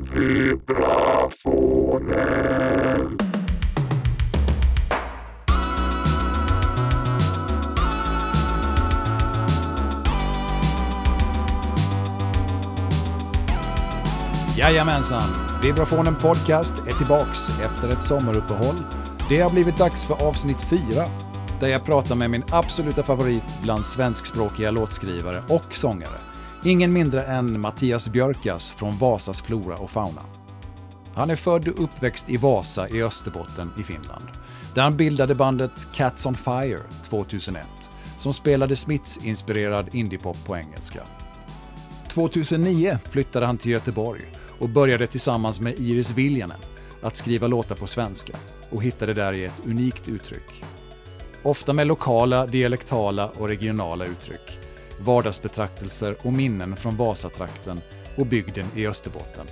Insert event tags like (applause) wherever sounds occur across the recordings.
Vibrafonen. Jajamensan! Vibrafonen Podcast är tillbaks efter ett sommaruppehåll. Det har blivit dags för avsnitt 4, där jag pratar med min absoluta favorit bland svenskspråkiga låtskrivare och sångare. Ingen mindre än Mattias Björkas från Vasas flora och fauna. Han är född och uppväxt i Vasa i Österbotten i Finland, där han bildade bandet Cats on Fire 2001, som spelade Smiths-inspirerad indiepop på engelska. 2009 flyttade han till Göteborg och började tillsammans med Iris Viljanen att skriva låtar på svenska och hittade där i ett unikt uttryck. Ofta med lokala, dialektala och regionala uttryck, vardagsbetraktelser och minnen från Vasatrakten och bygden i Österbotten.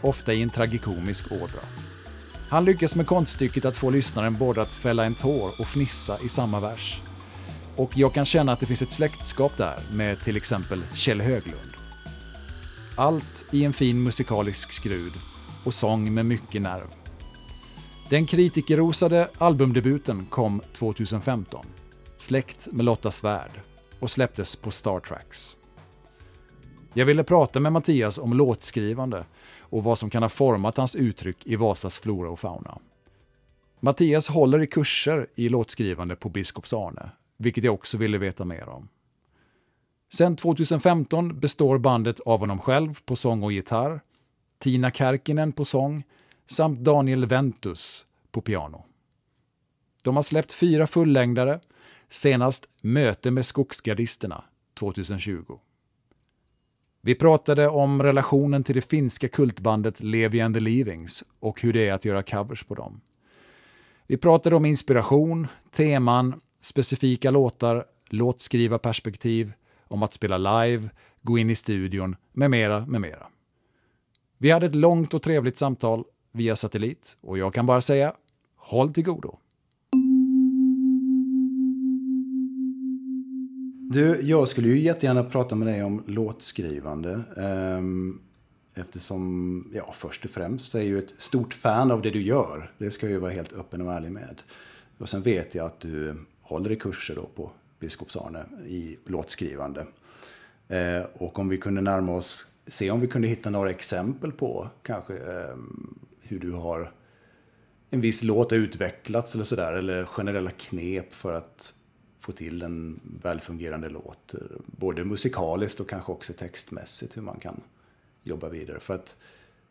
Ofta i en tragikomisk ådra. Han lyckas med konststycket att få lyssnaren både att fälla en tår och fnissa i samma vers. Och jag kan känna att det finns ett släktskap där med till exempel Kjell Höglund. Allt i en fin musikalisk skrud och sång med mycket nerv. Den kritikerrosade albumdebuten kom 2015, Släkt med Lotta Svärd, och släpptes på Star Tracks. Jag ville prata med Mattias om låtskrivande och vad som kan ha format hans uttryck i Vasas flora och fauna. Mattias håller i kurser i låtskrivande på Biskops Arne, vilket jag också ville veta mer om. Sen 2015 består bandet av honom själv på sång och gitarr, Tina Kärkinen på sång samt Daniel Ventus på piano. De har släppt fyra fullängdare, senast Möte med skogsgardisterna 2020. Vi pratade om relationen till det finska kultbandet Levi and the Leavings och hur det är att göra covers på dem. Vi pratade om inspiration, teman, specifika låtar, låtskrivarperspektiv, om att spela live, gå in i studion, med mera, med mera. Vi hade ett långt och trevligt samtal via satellit och jag kan bara säga, håll till godo. Du, jag skulle ju jättegärna prata med dig om låtskrivande. Ehm, eftersom, ja, först och främst så är jag ju ett stort fan av det du gör. Det ska jag ju vara helt öppen och ärlig med. Och sen vet jag att du håller i kurser då på Biskops Arne i låtskrivande. Eh, och om vi kunde närma oss, se om vi kunde hitta några exempel på kanske ehm, hur du har en viss låt har utvecklats eller sådär. Eller generella knep för att få till en välfungerande låt. Både musikaliskt och kanske också textmässigt hur man kan jobba vidare. För att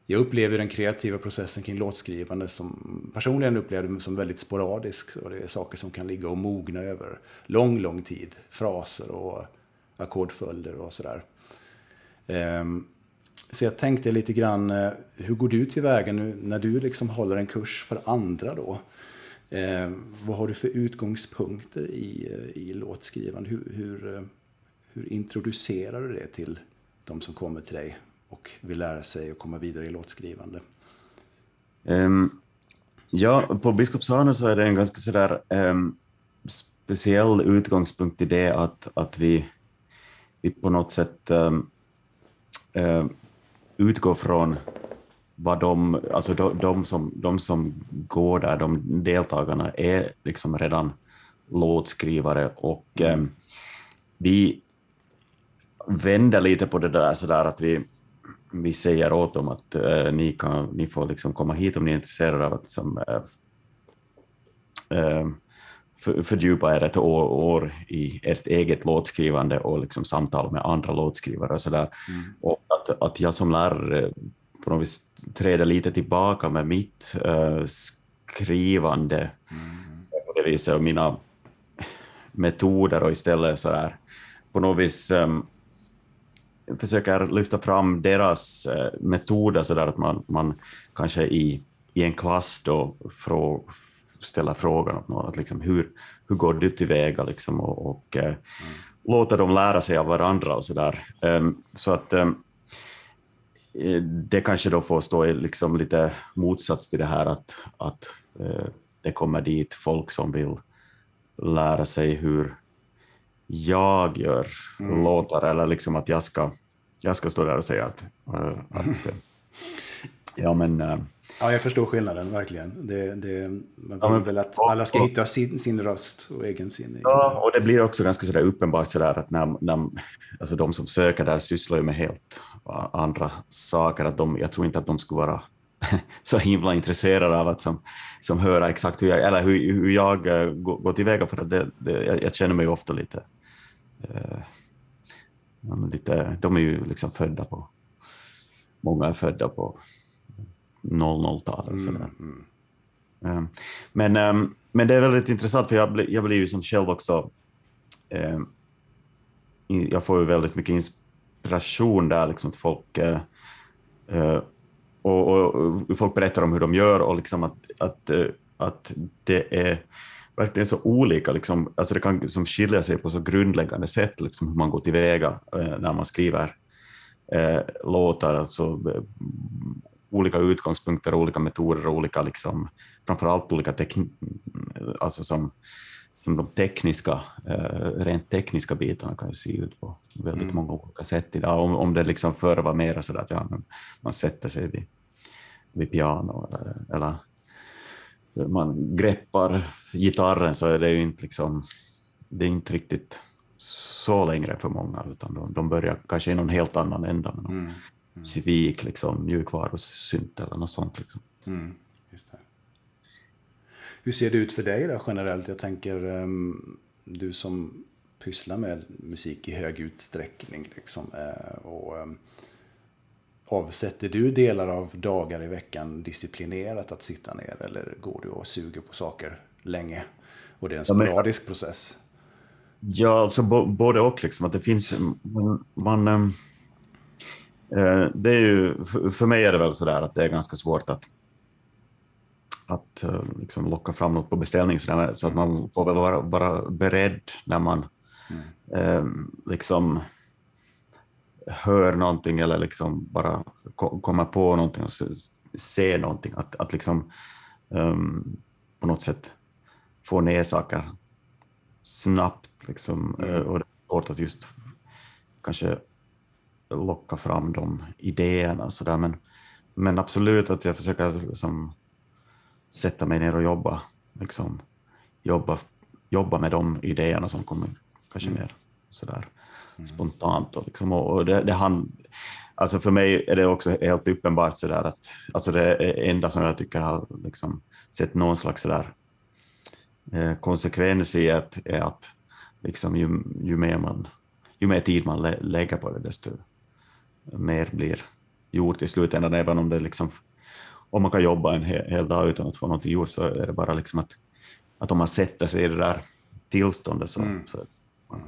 jag upplever den kreativa processen kring låtskrivande som personligen upplever det som väldigt sporadisk. Och det är saker som kan ligga och mogna över lång, lång tid. Fraser och ackordföljder och sådär. Ehm, så jag tänkte lite grann, eh, hur går du tillväga nu när du liksom håller en kurs för andra då? Eh, vad har du för utgångspunkter i, eh, i låtskrivande? Hur, hur, eh, hur introducerar du det till de som kommer till dig och vill lära sig och komma vidare i låtskrivande? Um, ja, på Biskopsarne så är det en ganska sådär um, speciell utgångspunkt i det att, att vi, vi på något sätt um, um, utgår från vad de, alltså de, de, som, de som går där, de deltagarna, är liksom redan låtskrivare och um, vi vänder lite på det där sådär att vi, vi säger åt dem att uh, ni, kan, ni får liksom komma hit om ni är intresserade av att liksom, uh, uh, för, fördjupa er ett år, år i ert eget låtskrivande och liksom samtal med andra låtskrivare och sådär. Mm. Och att, att jag som lärare på något vis träder lite tillbaka med mitt uh, skrivande Mm. på det viset och mina metoder och istället så här på något vis um, försöker lyfta fram deras uh, metoder så där att man, man kanske i, i en klass då frå, ställer frågan åt någon att liksom hur, hur går du tillväga liksom och, och uh, låta dem lära sig av varandra och så där. Um, så att um, det kanske då får stå i liksom lite motsats till det här att, att uh, det kommer dit folk som vill lära sig hur jag gör Mm. låtar eller liksom att jag ska, jag ska stå där och säga att, uh, (laughs) att Ja, men... Ja, jag förstår skillnaden verkligen. Det, det, man vill ja, väl att alla ska hitta sin, sin röst och egen sin. Ja, och det blir också ganska sådär uppenbart sådär att när, när, alltså de som söker där sysslar ju med helt andra saker. Att de, jag tror inte att de skulle vara (laughs) så himla intresserade av att som, som höra exakt hur jag, eller hur, hur jag uh, går, går tillväga för att det, det, jag, jag, känner mig ofta lite, uh, lite, de är ju liksom födda på, många är födda på 00-talet. Mm, mm. Um, men, um, men det är väldigt intressant för jag, blir, jag blir ju som själv också, um, jag får ju väldigt mycket inspiration där, liksom att folk eh, eh, och, och, och, folk berättar om hur de gör och liksom att, att, eh, att det är verkligen så olika, liksom, alltså det kan liksom skilja sig på så grundläggande sätt, liksom hur man går tillväga eh, när man skriver låtar, alltså olika utgångspunkter, olika metoder och olika, liksom, framförallt olika teknik, alltså som, som de tekniska, eh, rent tekniska bitarna kan ju se ut på väldigt mm. många olika sätt idag. Om, om det liksom förr var mer så att ja, man sätter sig vid, vid piano eller, eller man greppar gitarren så är det ju inte liksom, det är inte riktigt så längre för många, utan de, de börjar kanske i någon helt annan ända. Med mm. Mm. Civik, liksom, mjukvarusynt eller något sånt. Liksom. Mm, Hur ser det ut för dig då generellt? Jag tänker um, du som pysslar med musik i hög utsträckning. Liksom, uh, och, um, avsätter du delar av dagar i veckan disciplinerat att sitta ner eller går du och suger på saker länge? Och det är en sporadisk ja, men, process? Ja, alltså både och. Liksom, att det finns, man, man Eh, det är ju, för mig är det väl så där att det är ganska svårt att, att eh, liksom locka fram något på beställning så, där, så att man får väl vara, vara beredd när man mm. eh, liksom hör någonting eller liksom bara kommer på någonting och ser någonting, att, att liksom um, på något sätt få ner saker snabbt. Liksom, mm. och det är svårt att just kanske locka fram de idéerna. Så där. Men, men absolut att jag försöker liksom, sätta mig ner och jobba, liksom, jobba, jobba med de idéerna som kommer kanske mm. mer sådär mm. spontant. Och, liksom, och det, det han, alltså för mig är det också helt uppenbart sådär att alltså det enda som jag tycker har liksom, sett någon slags sådär, eh, konsekvens i att, är att liksom, ju, ju, mer man, ju mer tid man lä lägger på det, desto mer blir gjort i slutändan, även om det liksom, om man kan jobba en hel, hel dag utan att få någonting gjort så är det bara liksom att, att om man sätter sig i det där tillståndet så, mm. så man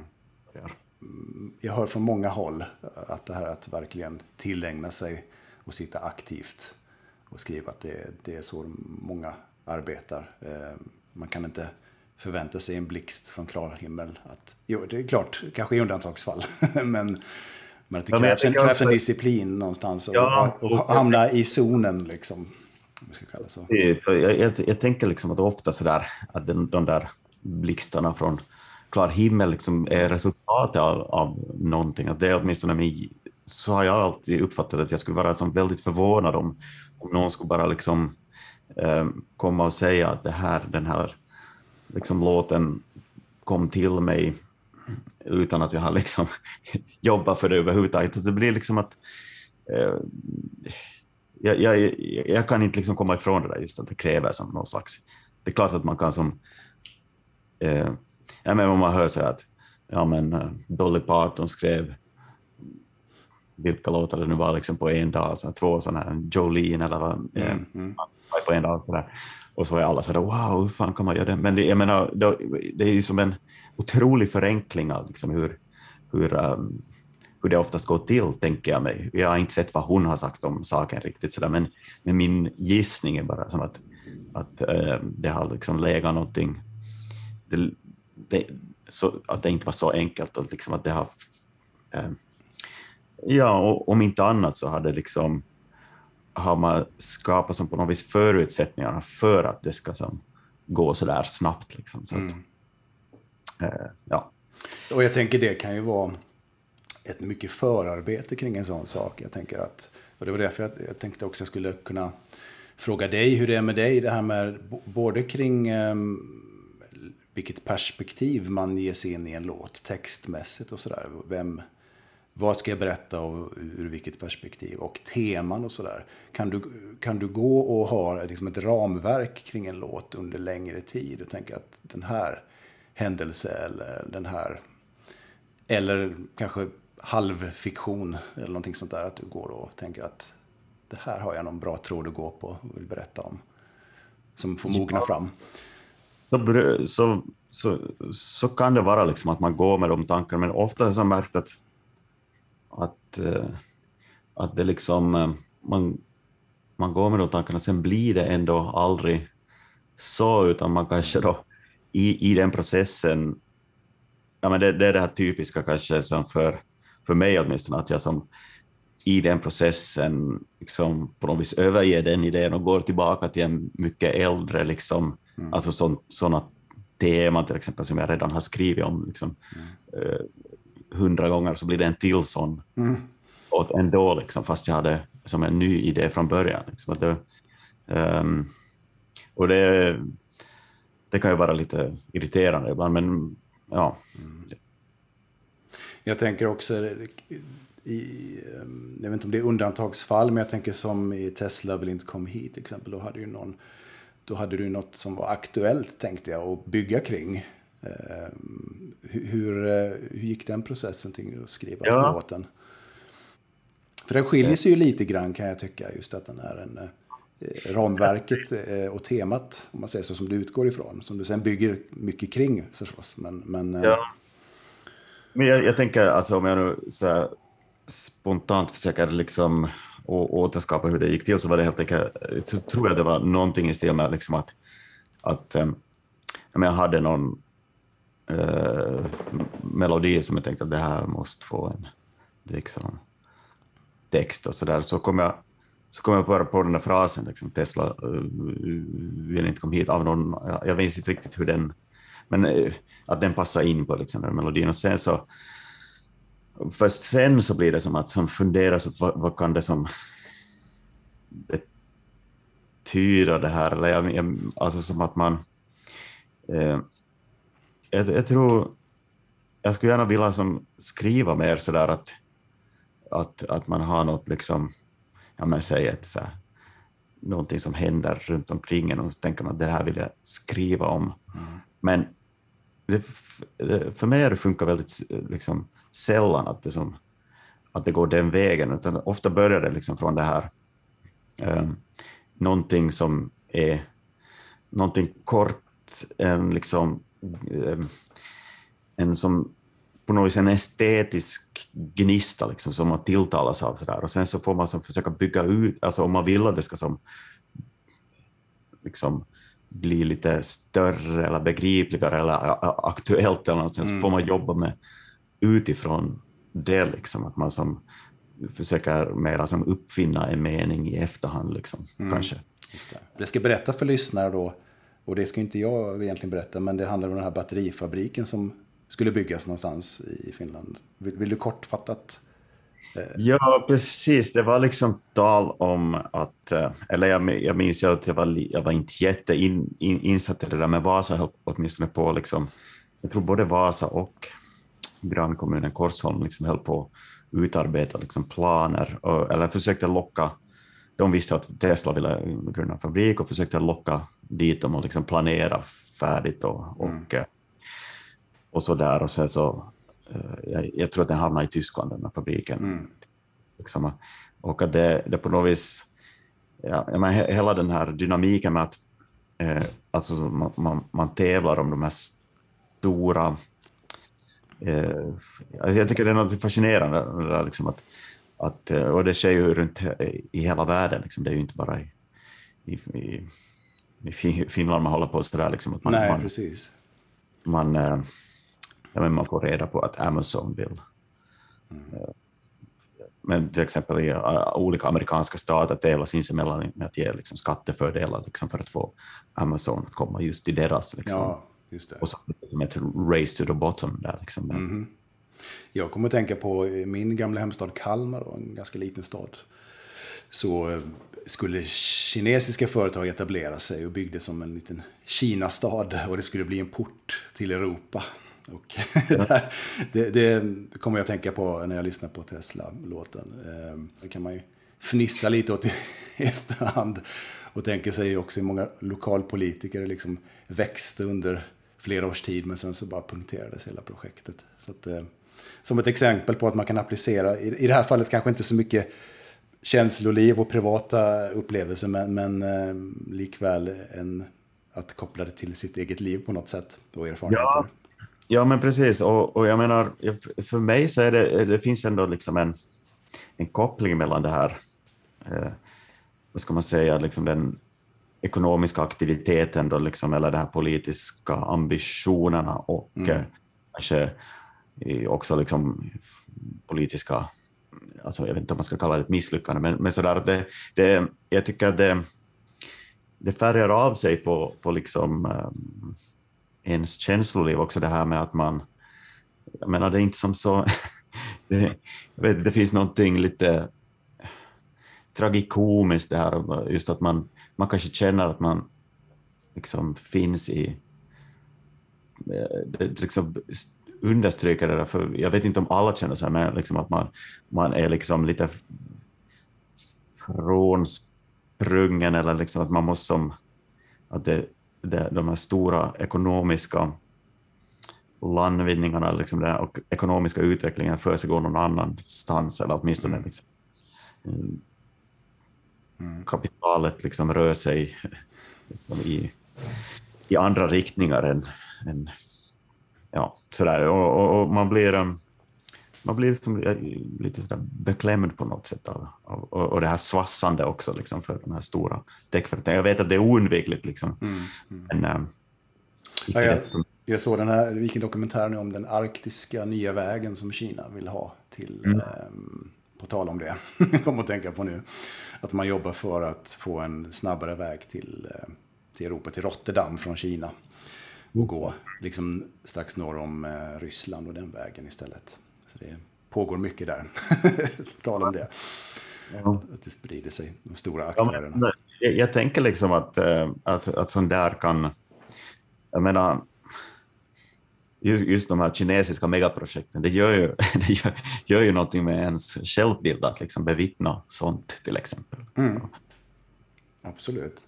börjar. Jag hör från många håll att det här att verkligen tillägna sig och sitta aktivt och skriva att det, det är så många arbetar. Eh, man kan inte förvänta sig en blixt från klar himmel. Att, jo, det är klart, kanske i undantagsfall, (laughs) men men att det krävs, en, krävs också... en disciplin någonstans och, ja, och, och hamna i zonen liksom. så. Jag, jag, jag, tänker liksom att ofta sådär att den, de där blixtarna från klar himmel liksom är resultatet av, av någonting. Att det är åtminstone mig, så har jag alltid uppfattat att jag skulle vara som väldigt förvånad om, om någon skulle bara liksom eh, komma och säga att det här, den här liksom låten kom till mig utan att jag har liksom (laughs) jobbat för det överhuvudtaget. Det blir liksom att eh, jag, jag, jag, kan inte liksom komma ifrån det där just att det kräver som någon slags... Det är klart att man kan som... Eh, ja, men om man hör så att ja, men, uh, Dolly Parton skrev vilka låtar det nu var liksom på en dag, så två sådana här, Jolene eller vad, mm, eh, mm. på en dag. Så där. Och så är alla så där, wow, hur fan kan man göra det? Men det, jag menar, då, det är ju som en otrolig förenkling av liksom hur, hur, um, hur det oftast går till, tänker jag mig. Jag har inte sett vad hon har sagt om saken riktigt, så där, men, men min gissning är bara som att, att uh, det har liksom legat någonting, det, det, så, att det inte var så enkelt, och liksom att det har... Uh, ja, och om inte annat så hade liksom har man skapat som på något vis förutsättningarna för att det ska som, gå så där snabbt. Liksom. Så mm. att, Eh, ja. Och jag tänker det kan ju vara ett mycket förarbete kring en sån sak. Jag tänker att Och det var därför jag, jag tänkte också jag skulle kunna fråga dig hur det är med dig, det här med både kring um, vilket perspektiv man ger sig in i en låt textmässigt och sådär. Vem, vad ska jag berätta och ur vilket perspektiv? Och teman och sådär. Kan du, kan du gå och ha liksom ett ramverk kring en låt under längre tid och tänka att den här händelse eller den här eller kanske halvfiktion eller någonting sånt där. Att du går och tänker att det här har jag någon bra tråd att gå på och vill berätta om. Som får mogna ja. fram. Så, så, så, så kan det vara liksom att man går med de tankarna, men ofta har jag märkt att, att, eh, att det liksom, eh, man, man går med de tankarna, sen blir det ändå aldrig så, utan man kanske då i, i den processen, ja men det, det är det här typiska kanske som för, för mig åtminstone, att jag som i den processen liksom på något vis överger den idén och går tillbaka till en mycket äldre, liksom, mm. alltså sådana teman till exempel som jag redan har skrivit om liksom, mm. uh, hundra gånger, så blir det en till sån. Mm. Och ändå, liksom, fast jag hade som en ny idé från början. Liksom, att det, um, och det, det kan ju vara lite irriterande ibland, men ja. Mm. Jag tänker också i, ehm, jag vet inte om det är undantagsfall, men jag tänker som i Tesla vill inte komma hit till exempel. Då hade, ju någon, då hade du något som var aktuellt tänkte jag att bygga kring. Ehm, hur, eh, hur gick den processen till att skriva ja. låten? För den skiljer sig ju lite grann kan jag tycka, just att den är en eh, ramverket eh, och temat, om man säger så, som du utgår ifrån. Som du sen bygger mycket kring förstås. Men, men, eh, ja. men jag, jag tänker, alltså om jag nu så här, spontant försöker liksom återskapa hur det gick till så var det helt enkelt, så tror jag det var någonting i stil med liksom att, att eh, äm, jag hade någon äh, melodi som jag tänkte att det här måste få en liksom, text och så där. Så kom jag, så kom jag bara på den där frasen, liksom, Tesla uh, vill inte komma hit av någon, jag vet inte riktigt hur den, men uh, att den passar in på liksom, den melodin. Och sen så Först sen så blir det som att som funderas att vad, vad kan det som betyda det här? Eller jag, jag, alltså som att man... Eh, jag, jag, tror... Jag skulle gärna vilja som skriva mer sådär att, att, att man har något liksom, ja men säg ett så här, någonting som händer runt omkring en och så tänker man att det här vill jag skriva om. Mm. Men det, för mig har det funkat väldigt liksom, sällan att det, som, att det går den vägen, utan ofta börjar det liksom från det här um, någonting som är någonting kort, en, liksom, ehm, en som på något vis en estetisk gnista liksom, som man tilltalas av. Så där. Och sen så får man som försöka bygga ut, alltså om man vill att det ska som, liksom, bli lite större eller begripligare eller aktuellt eller något, sen mm. så får man jobba med utifrån det, liksom, att man som försöker mera som uppfinna en mening i efterhand. Liksom, mm. kanske. Det. det. ska berätta för lyssnare då, och det ska inte jag egentligen berätta, men det handlar om den här batterifabriken som skulle byggas någonstans i Finland. Vill, vill du kortfattat? Eh... Ja, precis. Det var liksom tal om att, eh, eller jag, jag minns att jag var, jag var inte jätteinsatt in, insatt i det där, men Vasa höll åtminstone på, liksom, jag tror både Vasa och grannkommunen Korsholm liksom höll på att utarbeta liksom planer, och, eller försökte locka, de visste att Tesla ville grunda en fabrik och försökte locka dit dem och liksom planera färdigt och, och, mm. Eh, och så där. Och sen så, eh, jag, jag, tror att den hamnade i Tyskland, den här fabriken. Mm. Liksom, och att det, det på något vis, ja, men hela den här dynamiken med att eh, alltså man, man, man tävlar om de här stora Eh, jag tycker det är något fascinerande, liksom att, att, eh, och det sker ju runt i hela världen, liksom. det är ju inte bara i, i, i, i Finland man håller på sådär. Liksom, att man, Nej, man, precis. Man, eh, ja, man får reda på att Amazon vill mm. Men till exempel i olika amerikanska stater tävlar sinsemellan med att ge liksom, skattefördelar liksom, för att få Amazon att komma just till deras liksom, ja Just det. Och så som ett race to the bottom där. Liksom. Mm. Jag kommer att tänka på min gamla hemstad Kalmar, en ganska liten stad. så eh, skulle kinesiska företag etablera sig och byggde som en liten Kina-stad och det skulle bli en port till Europa. Och (laughs) där, det, det, kommer jag att tänka på när jag lyssnar på Tesla-låten. Ehm, det kan man ju fnissa lite åt (laughs) i efterhand och tänker sig också hur många lokalpolitiker liksom växte under flera års tid men sen så bara punkterades hela projektet. Så att, ehm, som ett exempel på att man kan applicera, i, i det här fallet kanske inte så mycket känsloliv och privata upplevelser men, men ehm, likväl en, att koppla det till sitt eget liv på något sätt och erfarenheter. Ja, ja men precis och, och jag menar för mig så är det, det finns ändå liksom en, en koppling mellan det här eh, vad ska man säga, liksom den ekonomiska aktiviteten då, liksom, eller de här politiska ambitionerna och mm. eh, kanske också liksom politiska, alltså jag vet inte om man ska kalla det ett misslyckande, men, men sådär, det, det, jag tycker att det, det färgar av sig på, på liksom, um, ens känsloliv också, det här med att man, jag menar det är inte som så, (laughs) det, vet, det finns någonting lite tragikomiskt det här, just att man, man kanske känner att man liksom finns i, eh, det liksom understryker det där, för jag vet inte om alla känner så här, men liksom att man, man är liksom lite frånsprungen eller liksom att man måste som, att det, de här stora ekonomiska landvinningarna, liksom den ekonomiska utvecklingen försiggår någon annanstans eller åtminstone mm. liksom, Mm. kapitalet liksom rör sig liksom i, i andra riktningar än, än ja, sådär. Och, och, och, man blir, um, man blir liksom lite sådär beklämd på något sätt av, av och, och det här svassande också liksom för de här stora techföretagen. Jag vet att det är oundvikligt, liksom. Mm, mm. men um, ja, jag, jag såg den här Viking-dokumentären om den arktiska nya vägen som Kina vill ha till mm. um, på tal om det, (laughs) kom att tänka på nu, att man jobbar för att få en snabbare väg till, eh, till Europa, till Rotterdam från Kina. Och gå liksom strax norr om eh, Ryssland och den vägen istället. Så det pågår mycket där, (laughs) tal om det. Ja. Att det sprider sig, de stora aktörerna. Ja, jag, jag, tänker liksom att, eh, att, att sånt där kan, jag menar, just, just de här kinesiska megaprojekten, det gör ju, (laughs) det gör, gör ju någonting med ens självbild att liksom bevittna sånt till exempel. Mm. Absolut.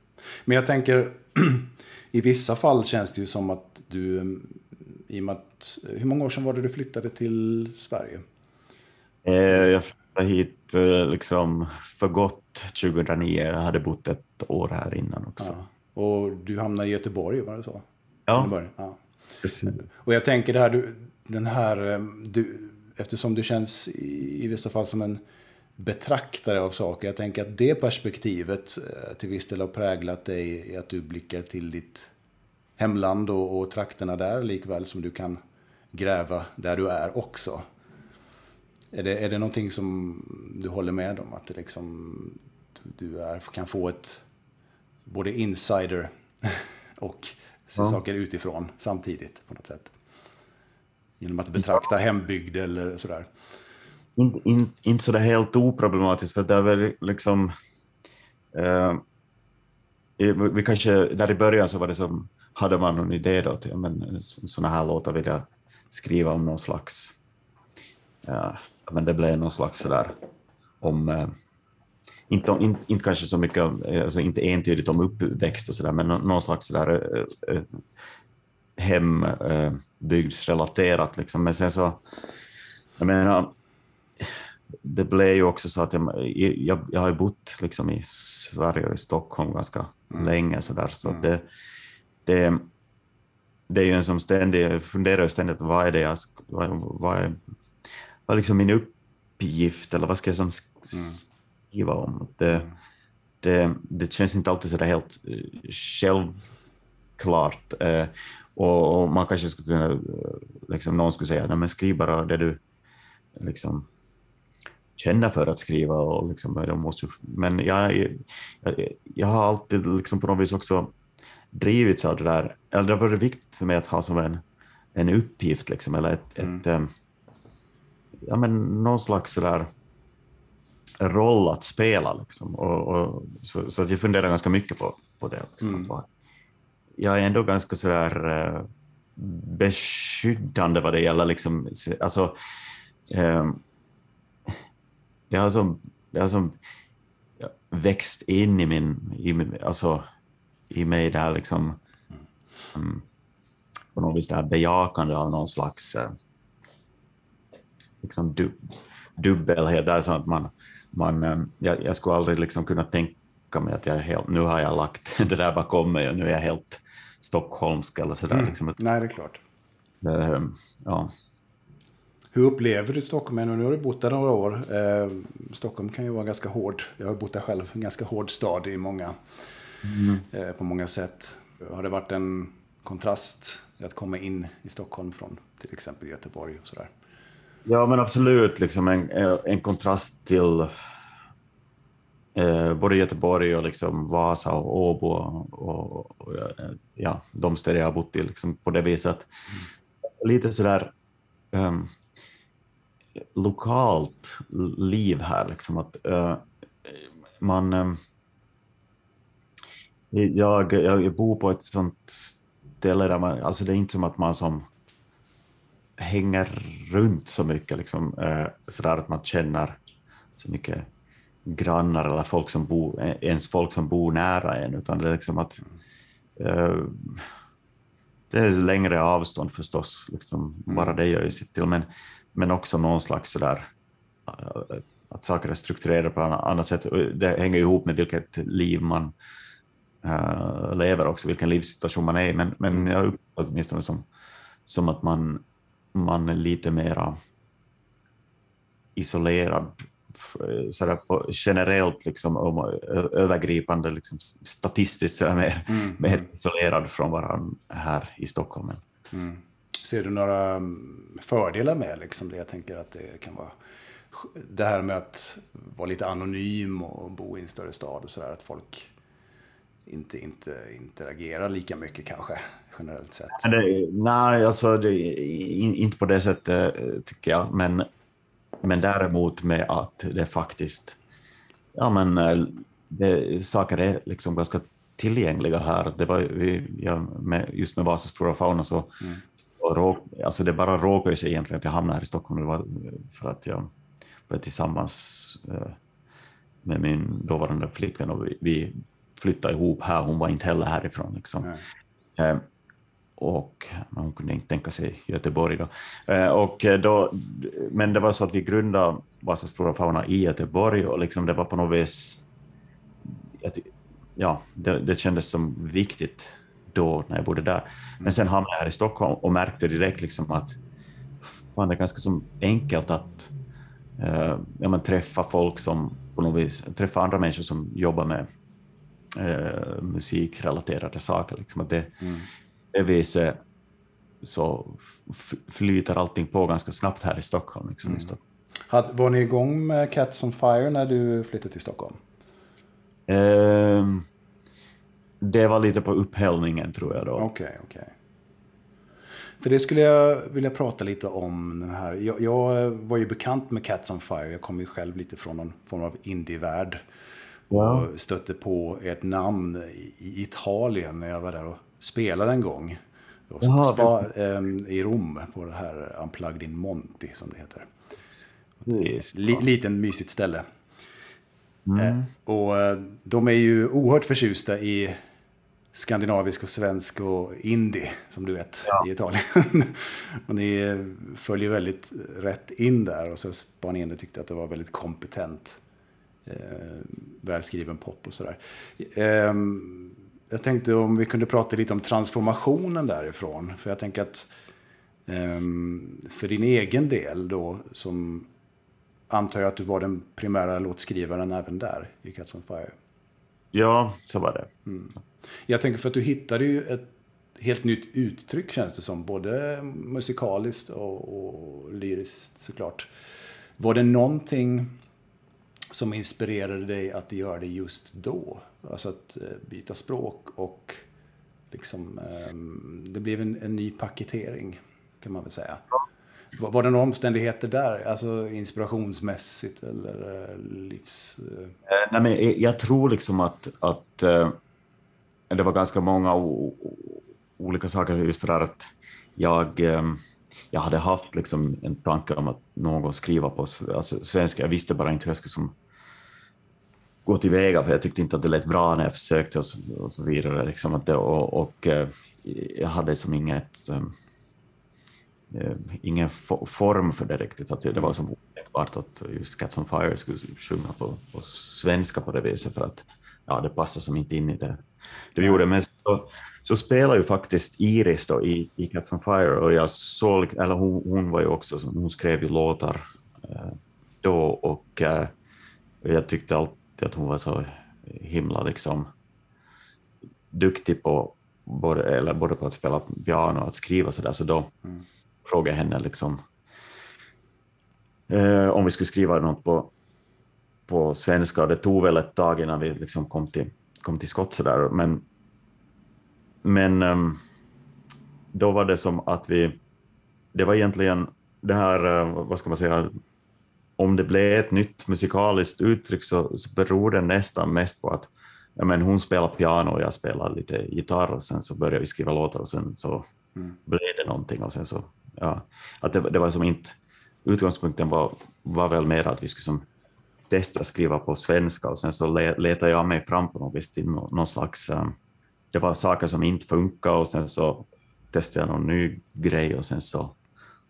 Men jag tänker, (clears throat) i vissa fall känns det ju som att du, i och med att, hur många år sedan var det du flyttade till Sverige? Eh, jag flyttade hit eh, liksom för gott 2009. Jag hade bott ett år här innan också. Ja. Och du hamnade i Göteborg, var det så? Ja. ja. Precis. Och jag tänker det här, du, den här, eh, du, eftersom du känns i, i vissa fall som en betraktare av saker. Jag tänker att det perspektivet eh, till viss del har präglat dig i att du blickar till ditt hemland och, och trakterna där likväl som du kan gräva där du är också. Är det, är det någonting som du håller med om? Att det liksom, du är, kan få ett både insider (laughs) och se ja. saker utifrån samtidigt på något sätt. Genom att betrakta hembygd eller sådär. In, in, inte sådär helt oproblematiskt, för det är väl liksom... Eh, vi kanske, där i början så var det som, hade man någon idé då till, men sådana här låtar vill jag skriva om någon slags, ja, men det blev någon slags sådär om eh, inte, inte, inte kanske så mycket, alltså inte entydigt om uppväxt och sådär, men någon slags sådär äh, hembygdsrelaterat liksom. Men sen så, jag menar, det blev ju också så att jag, jag, jag har ju bott liksom i Sverige och i Stockholm ganska mm. länge så där, så mm. det, det, det är ju en som ständig, jag funderar ständigt vad är det jag, vad, vad är, vad är liksom min uppgift eller vad ska jag som mm skriva om. Det, det, det känns inte alltid så där helt eh, självklart. Eh, och, och, man kanske skulle kunna, eh, liksom, någon skulle säga, Nej, men skriv bara det du liksom, känner för att skriva. Och liksom, måste, men jag, jag, jag har alltid liksom på något vis också drivits av det där, eller det har varit viktigt för mig att ha som en, en uppgift, liksom, eller ett, mm. ett ja, men någon slags sådär roll att spela. Liksom. Och, och, så, så att jag funderar ganska mycket på, på det. Liksom. Mm. Jag är ändå ganska sådär eh, beskyddande vad det gäller liksom, alltså, eh, det har som, det har som växt in i min, i min alltså, i mig det här liksom, um, på något vis det här bejakande av någon slags uh, liksom du, dubbelhet, där så att man, man um, jag, jag, skulle aldrig liksom kunna tänka mig att jag helt, nu har jag lagt (laughs) det där bakom mig och nu är jag helt stockholmsk eller sådär. Mm. Liksom. Nej, det är klart. Uh, ja. Hur upplever du Stockholm? Nu har du bott där några år. Eh, Stockholm kan ju vara ganska hård. Jag har bott där själv. En ganska hård stad i många, mm. eh, på många sätt. Har det varit en kontrast att komma in i Stockholm från till exempel Göteborg och sådär? Ja, men absolut. Liksom en, en kontrast till eh, både Göteborg och liksom Vasa och Åbo och, och, och ja, de städer jag har bott i liksom på det viset. Mm. Lite sådär um, lokalt liv här. Liksom att, uh, man, um, jag, jag bor på ett sånt ställe där man, alltså det är inte som att man som hänger runt så mycket, liksom, uh, sådär att man känner så mycket grannar eller folk som bor, ens folk som bor nära en, utan det är liksom att uh, det är längre avstånd förstås, liksom, bara mm. det gör ju sitt till, men men också någon slags sådär eh, att saker är strukturerade på ett annat sätt. Det hänger ihop med vilket liv man uh, lever också, vilken livssituation man är i. Men, men mm. jag uppfattar åtminstone som, som att man, man är lite mera isolerad sådär på generellt liksom, övergripande liksom, statistiskt så är mer, mm. (laughs) mer isolerad från varandra här i Stockholm. Mm. Ser du några mm, fördelar med liksom det? Jag tänker att det kan vara det här med att vara lite anonym och bo i en större stad och sådär. Att folk inte, inte interagerar lika mycket kanske generellt sett. Det, nej, alltså det, inte på det sättet tycker jag. Men, men däremot med att det faktiskt, ja men det, saker är liksom ganska tillgängliga här. Det var, ja, med, just med och fauna så, mm råk, alltså det bara råkade sig egentligen att jag hamnade här i Stockholm. Det var för att jag var tillsammans eh, med min dåvarande flickvän och vi, vi flyttade ihop här. Hon var inte heller härifrån. Liksom. Eh, och hon kunde inte tänka sig Göteborg då. Eh, och då. Men det var så att vi grundade Vasas flora och fauna i Göteborg och liksom det var på något vis ja, det, det kändes som viktigt då när jag bodde där. Men sen hamnade jag här i Stockholm och märkte direkt liksom att fan, det är ganska som enkelt att uh, ja, träffa folk som på något vis, träffa andra människor som jobbar med uh, musikrelaterade saker. Liksom. Att det, mm. det viset så flyter allting på ganska snabbt här i Stockholm. Liksom, mm. Just var ni igång med Cats on Fire när du flyttade till Stockholm? Uh, det var lite på upphällningen tror jag då. Okej, okay, okej. Okay. För det skulle jag vilja prata lite om. Den här. Jag, jag, var ju bekant med Cats on Fire. Jag kommer ju själv lite från någon form av indievärld. Wow. Och stötte på ert namn i Italien när jag var där och spelade en gång. Jaha, spa, eh, I Rom på det här Unplugged in Monti som det heter. Li, liten mysigt ställe. Mm. Eh, och eh, de är ju oerhört förtjusta i skandinavisk och svensk och indie, som du vet, ja. i Italien. (laughs) och ni följer väldigt rätt in där och så Spanien tyckte att det var väldigt kompetent, välskriven pop och sådär. Eh, jag tänkte om vi kunde prata lite om transformationen därifrån. För jag tänker att eh, för din egen del då, som antar jag att du var den primära låtskrivaren även där i Cats on Fire. Ja, så var det. Mm. Jag tänker för att du hittade ju ett helt nytt uttryck känns det som. Både musikaliskt och, och lyriskt såklart. Var det någonting som inspirerade dig att göra det just då? Alltså att eh, byta språk och liksom, ehm, det blev en, en, ny paketering kan man väl säga. Var det några omständigheter där, alltså inspirationsmässigt eller eh, livs... Eh? Nej, men jag tror liksom att, att det var ganska många olika saker. Just det där att jag, ehm, jag hade haft liksom en tanke om att någon gång skriva på alltså, svenska. Jag visste bara inte hur jag skulle som, gå tillväga, för jag tyckte inte att det lät bra när jag försökte och så, och så vidare. Liksom att det, och, och eh, jag hade som inget Eh, eh ingen form för det riktigt. Att det var som otänkbart att just Cats on Fire skulle sjunga på, på svenska på det viset för att ja, det passar som inte in i det, det vi gjorde. Men så, så spelar ju faktiskt Iris då i, i Cats on Fire och jag såg, eller hon, hon var ju också, hon skrev ju låtar eh, då och eh, jag tyckte alltid att hon var så himla liksom duktig på både, eller både på att spela piano och att skriva så där, så då mm frågade henne liksom, eh, om vi skulle skriva något på, på svenska. Det tog väl ett tag innan vi liksom kom, till, kom till skott. Så där. Men, men um, då var det som att vi... Det var egentligen det här, uh, vad ska man säga, om det blev ett nytt musikaliskt uttryck så, så beror det nästan mest på att ja, men hon spelar piano och jag spelar lite gitarr och sen så började vi skriva låtar och sen så mm. blev det någonting och sen så ja, att det, det, var som inte, utgångspunkten var, var väl mer att vi skulle som testa skriva på svenska och sen så letade jag mig fram på något vis till någon slags, um, det var saker som inte funkade och sen så testade jag någon ny grej och sen så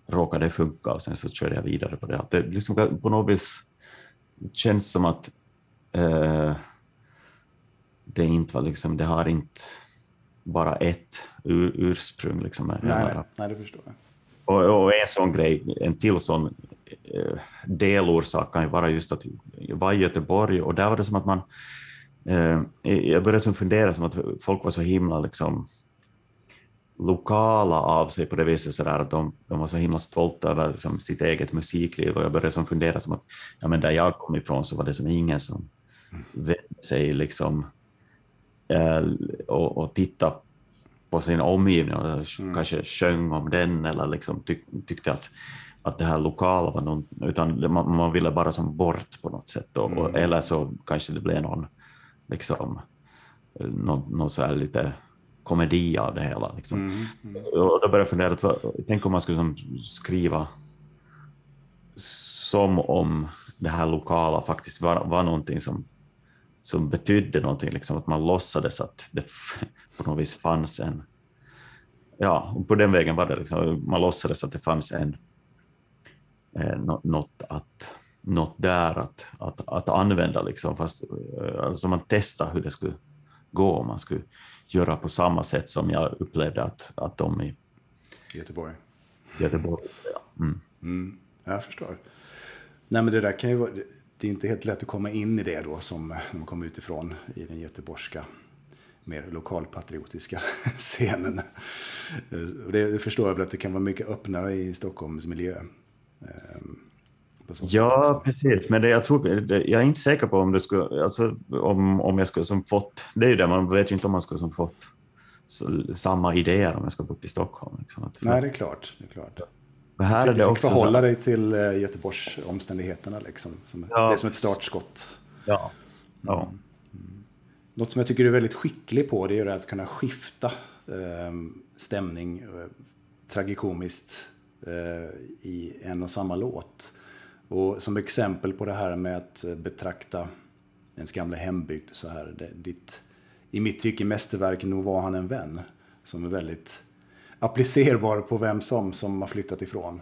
råkade det funka och sen så körde jag vidare på det. Att det liksom på något vis känns som att uh, det inte var liksom, det har inte bara ett ur, ursprung. Liksom, nej, nej, nej, det förstår jag. Och, och en sån grej, en till sån eh, delorsak kan ju vara just att jag var i Göteborg och där var det som att man, eh, jag började som fundera som att folk var så himla liksom lokala av sig på det viset så där, att de, de var så himla stolta över liksom, sitt eget musikliv och jag började som fundera som att ja, men där jag kom ifrån så var det som ingen som vände sig liksom eh, och, och titta på sin omgivning och mm. kanske sjöng om den eller liksom tyck, tyckte att, att det här lokala var någon, utan man, man ville bara som bort på något sätt. Och, mm. eller så kanske det blev någon, liksom, någon, någon så här lite komedi av det hela. Liksom. Mm. Mm. Och då började jag fundera, att, tänk om man skulle som skriva som om det här lokala faktiskt var, var någonting som, som betydde någonting, liksom, att man låtsades att det (laughs) på något vis fanns en... Ja, och på den vägen var det liksom, man låtsades att det fanns en, eh, något, att, något där att, att, att använda, liksom, fast eh, alltså man testade hur det skulle gå om man skulle göra på samma sätt som jag upplevde att, att de i Göteborg. Göteborg ja. Mm. Mm, jag förstår. Nej, men det där kan ju vara, det är inte helt lätt att komma in i det då som när man kommer utifrån i den göteborgska mer lokalpatriotiska (laughs) scenen. Och det förstår jag väl att det kan vara mycket öppnare i Stockholms miljö. Ja, precis. Men det, jag, tror, det, jag är inte säker på om det skulle, alltså, om, om jag skulle som fått, det är ju det, man vet ju inte om man skulle som fått så, samma idéer om jag ska bo i Stockholm. Liksom. Nej, det är klart. Det är klart. Men här är det också förhålla så... dig till uh, Göteborgs omständigheterna, liksom. Som, ja. Det är som ett startskott. Ja. ja. Mm. Något som jag tycker du är väldigt skicklig på det är att kunna skifta eh, stämning eh, tragikomiskt eh, i en och samma låt. Och som exempel på det här med att eh, betrakta ens gamla hembygd så här. Det, ditt, I mitt tycke mästerverk Nog var han en vän. Som är väldigt applicerbar på vem som, som har flyttat ifrån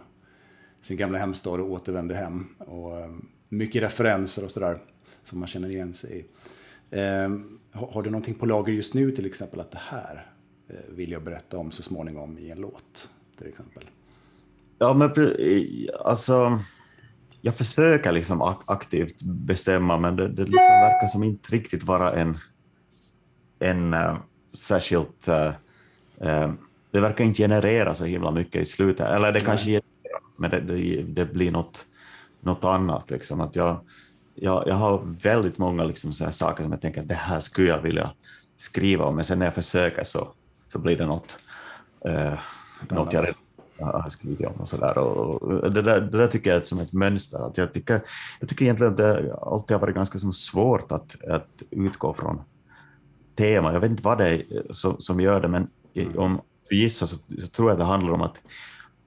sin gamla hemstad och återvänder hem. Och eh, mycket referenser och sådär som man känner igen sig i. Eh, har du någonting på lager just nu till exempel att det här eh, vill jag berätta om så småningom i en låt till exempel? Ja, men alltså jag försöker liksom aktivt bestämma, men det, det liksom verkar som inte riktigt vara en, en uh, särskilt... Uh, uh, det verkar inte generera så himla mycket i slutet. Eller det kanske genererar, men det, det, det, blir något, något annat. Liksom. Att jag, jag, jag har väldigt många liksom så saker som jag tänker att det här skulle jag vilja skriva om, men sen när jag försöker så, så blir det något, eh, något jag har skrivit om och sådär. Och det, där, det där tycker jag är som ett mönster. Att jag, tycker, jag tycker egentligen att det alltid har varit ganska som svårt att, att utgå från tema. Jag vet inte vad det är som, som gör det, men om du gissar så, så, tror jag det handlar om att,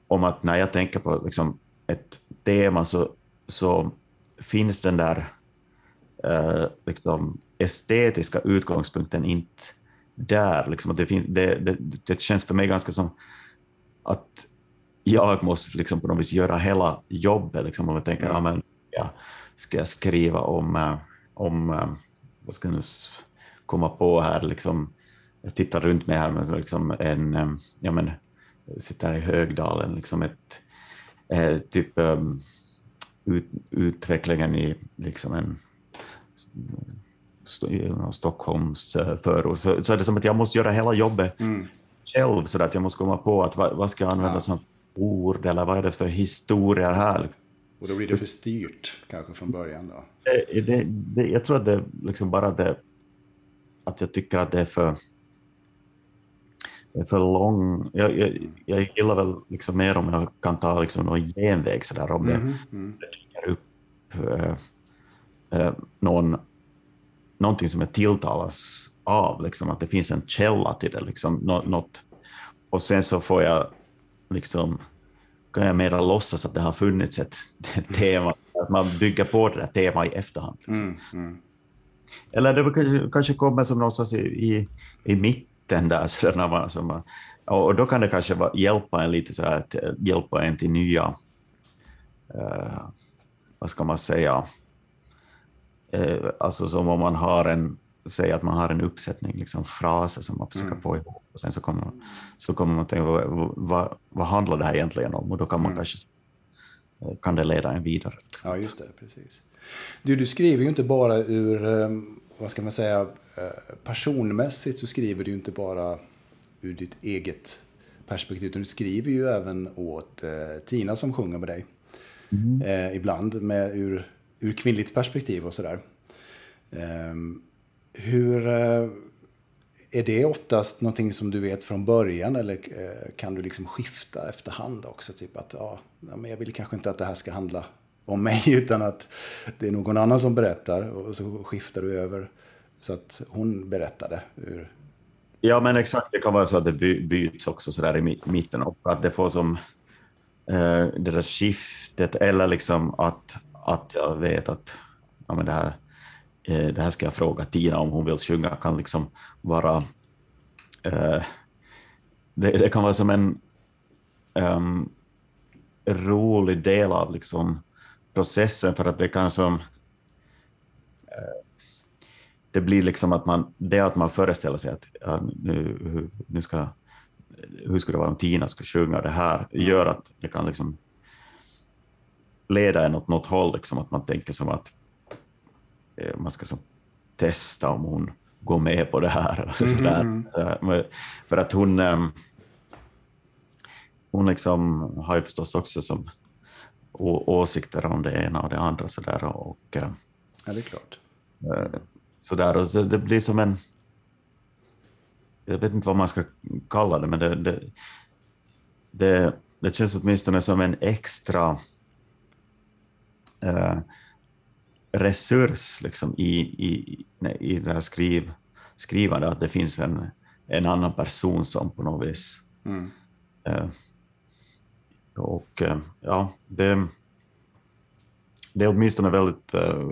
om att när jag tänker på liksom ett tema så, så finns den där eh, liksom estetiska utgångspunkten inte där. Liksom att det, finns, det, det, det känns för mig ganska som att jag måste liksom på något vis göra hela jobbet. Liksom, om jag tänker, mm. ja, men, ja, ska jag skriva om, eh, om eh, vad ska jag nu komma på här, liksom, jag tittar runt mig här, men liksom en, eh, ja men, sitter här i Högdalen, liksom ett, eh, typ um, ut, utvecklingen i liksom en Stockholms förort, så, så är det som att jag måste göra hela jobbet mm. själv, så att jag måste komma på att vad, vad ska jag använda ja. som ord, eller vad är det för historia här? Och då blir det för styrt kanske från början då? Det, det, det, jag tror att det liksom bara det, att jag tycker att det är för är för lång. Jag, jag, jag gillar väl liksom mer om jag kan ta liksom någon genväg sådär om mm, mm. det dyker upp äh, äh, någon, någonting som jag tilltalas av, liksom, att det finns en källa till det. Liksom, något, och sen så får jag liksom kan jag mera låtsas att det har funnits ett (laughs) tema, att man bygger på det där temat i efterhand. Liksom. Mm, mm. Eller det kanske, kommer som någonstans i, i, i mitten där, (laughs) så när man, så man, och då kan det kanske vara, hjälpa en lite så här, att hjälpa en till nya, uh, vad ska man säga, uh, alltså som om man har en säga att man har en uppsättning liksom, fraser som man försöker mm. få ihop och sen så kommer man, så kommer man tänka vad, vad, vad handlar det här egentligen om och då kan man mm. kanske kan det leda en vidare. Liksom. Ja, just det. Precis. Du, du skriver ju inte bara ur, ehm, vad ska man säga, eh, personmässigt så skriver du ju inte bara ur ditt eget perspektiv, utan du skriver ju även åt eh, Tina som sjunger med dig. Mm. Eh, ibland med ur, ur kvinnligt perspektiv och sådär. Um, hur eh, är det oftast någonting som du vet från början eller eh, kan du liksom skifta efterhand också? Typ att ja, men jag vill kanske inte att det här ska handla om mig (laughs) utan att det är någon annan som berättar och så skiftar du över så att hon berättade. Ur... Ja men exakt, det kan vara så att det byts också så där i mitten och att det får som eh, det där skiftet eller liksom att, att jag vet att ja, men det här Eh, det här ska jag fråga Tina om hon vill sjunga, kan liksom vara... Eh, det, det, kan vara som en um, rolig del av liksom processen för att det kan som... Eh, det blir liksom att man, det att man föreställer sig att ja, nu, nu ska, hur skulle det vara om Tina skulle sjunga det här, gör att det kan liksom leda en åt något håll, liksom, att man tänker som att man ska så testa om hon går med på det här. Mm -hmm. så, för att hon, ehm, hon liksom har ju förstås också som åsikter om det ena och det andra. Så där, och, ja, det är klart. Eh, så där, och det blir som en... Jag vet inte vad man ska kalla det, men det, det, det, det känns åtminstone som en extra... Uh, resurs liksom, i, i, i det här skriv, skrivandet, att det finns en, en annan person som på något vis... Mm. Eh, och eh, ja, det, det är åtminstone väldigt... Eh,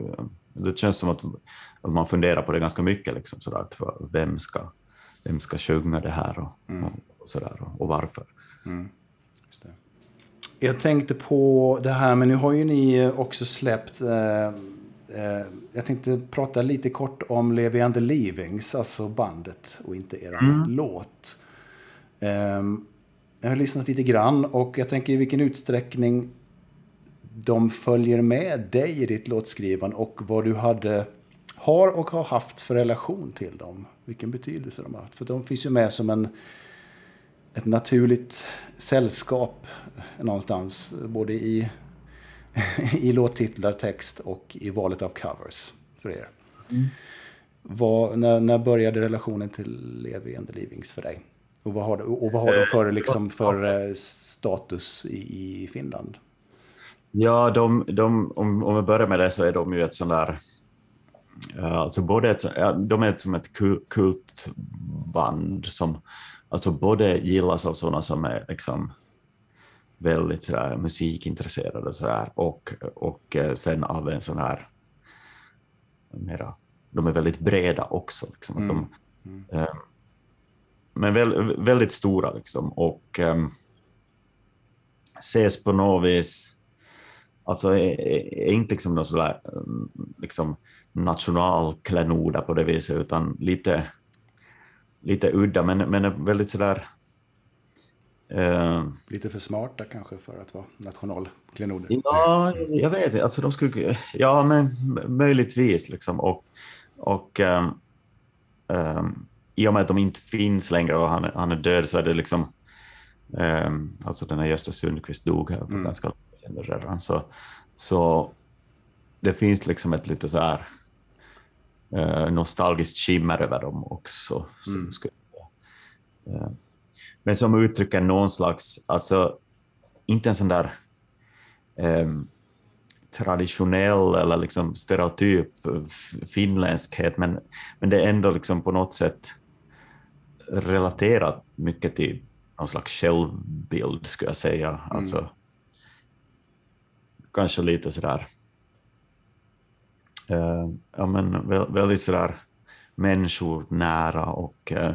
det känns som att, att man funderar på det ganska mycket, liksom, sådär, att vem, ska, vem ska sjunga det här och, mm. och, och, sådär, och, och varför. Mm. Jag tänkte på det här, men nu har ju ni också släppt Eh, jag tänkte prata lite kort om Levi and the Leavings, alltså bandet och inte er mm. låt. Ehm, jag har lyssnat lite grann och jag tänker i vilken utsträckning de följer med dig i ditt låtskrivande och vad du hade, har och har haft för relation till dem. Vilken betydelse de har haft. För de finns ju med som en, ett naturligt sällskap någonstans. Både i (laughs) i låttitlar, text och i valet av covers för er. Mm. Var, när, när började relationen till Levi and the Leavings för dig? Och vad har, och vad har de för, liksom, för status i, i Finland? Ja, de, de, om, om vi börjar med det så är de ju ett sånt där... Alltså både ett, de är som ett kultband som alltså både gillas av sådana som är liksom väldigt sådär musikintresserade sådär, och, och eh, sen av en sån här mera, de är väldigt breda också. Liksom, mm. de, mm. Eh, men väl, väldigt stora liksom, och um, ses på något vis, alltså är, är inte liksom någon sådär liksom nationalklenoder på det viset, utan lite, lite udda, men, men väldigt sådär Lite för smarta kanske för att vara nationalklenoder? Ja, jag vet inte. Alltså, de skulle, ja, men möjligtvis. Liksom. Och, och um, um, i och med att de inte finns längre och han, han är död så är det liksom... Um, alltså den här Gösta Sundqvist dog här för mm. ganska länge redan. Så, så det finns liksom ett lite så här uh, nostalgiskt skimmer över dem också. Mm. Så, uh, men som uttrycker någon slags, alltså inte en sån där um, traditionell eller liksom stereotyp finländskhet, men, men det är ändå liksom på något sätt relaterat mycket till någon slags självbild, skulle jag säga. Mm. Alltså, kanske lite sådär, uh, ja men väldigt sådär människonära och uh,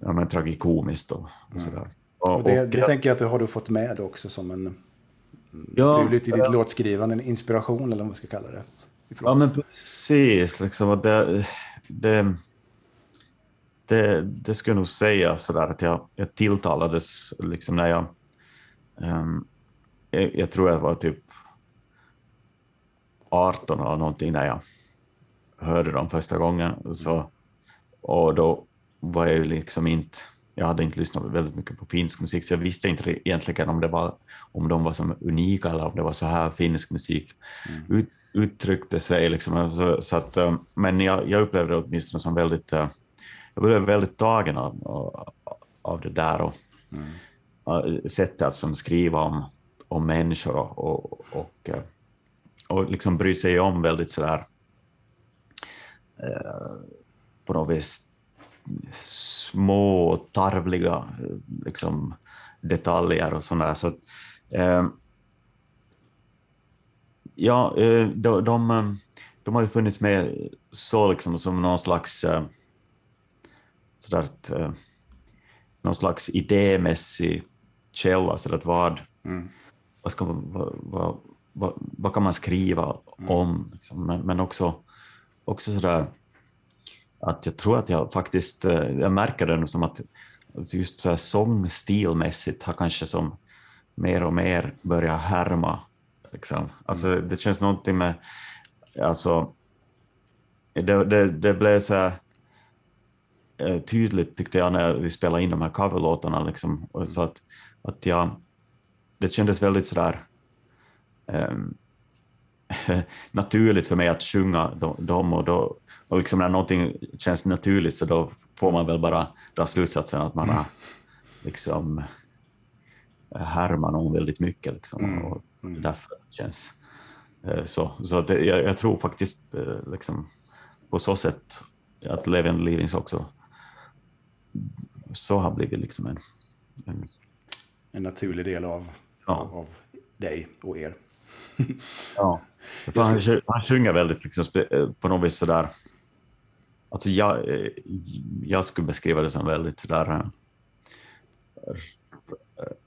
ja, men, tragikomiskt och, och mm. sådär. Och, och det, det tänker jag att du har du fått med också som en ja, tydligt i ditt äh, låtskrivande, en inspiration eller vad man ska kalla det. Ja men precis, liksom, det, det, det, det skulle jag nog säga sådär att jag, jag tilltalades liksom när jag, um, jag, jag tror jag var typ 18 eller någonting när jag hörde dem första gången. Så, och då var jag ju liksom inte, jag hade inte lyssnat väldigt mycket på finsk musik, så jag visste inte egentligen om, det var, om de var som unika eller om det var så här finsk musik mm. ut, uttryckte sig. Liksom, så, så att, eh, men jag, jag upplevde det åtminstone som väldigt, eh, jag blev väldigt tagen av, av, av det där och mm. sättet att som skriva om, om människor och, och, och, eh, och liksom bry sig om väldigt sådär på något vis små tarvliga liksom, detaljer och sådär. Så, eh, ja, eh, de, de, de, har ju funnits med så liksom som någon slags eh, sådär att, eh, någon slags idémässig källa, så att vad, mm. vad, ska vad, vad, vad, vad, kan man skriva mm. om? Liksom. Men, men också, också sådär att jag tror att jag faktiskt, eh, jag märker det som att just så här sångstilmässigt har kanske som mer och mer börjat härma. Liksom. Alltså, det känns någonting med, alltså, det, det, det blev så här eh, tydligt tyckte jag när vi spelade in de här coverlåtarna, liksom, och så att, att jag, det kändes väldigt sådär um, ehm, (laughs) naturligt för mig att sjunga dem och då och liksom när någonting känns naturligt så då får man väl bara dra slutsatsen att man har liksom härmat någon väldigt mycket. Liksom, mm. och mm. därför känns eh, så. Så det, jag, jag, tror faktiskt eh, liksom, på så sätt att Levin Livings också så har blivit liksom en, en, en naturlig del av, ja. av dig och er. (laughs) ja, han, han sjunger väldigt liksom, eh, på något vis sådär Alltså jag, eh, jag skulle beskriva det som väldigt sådär eh,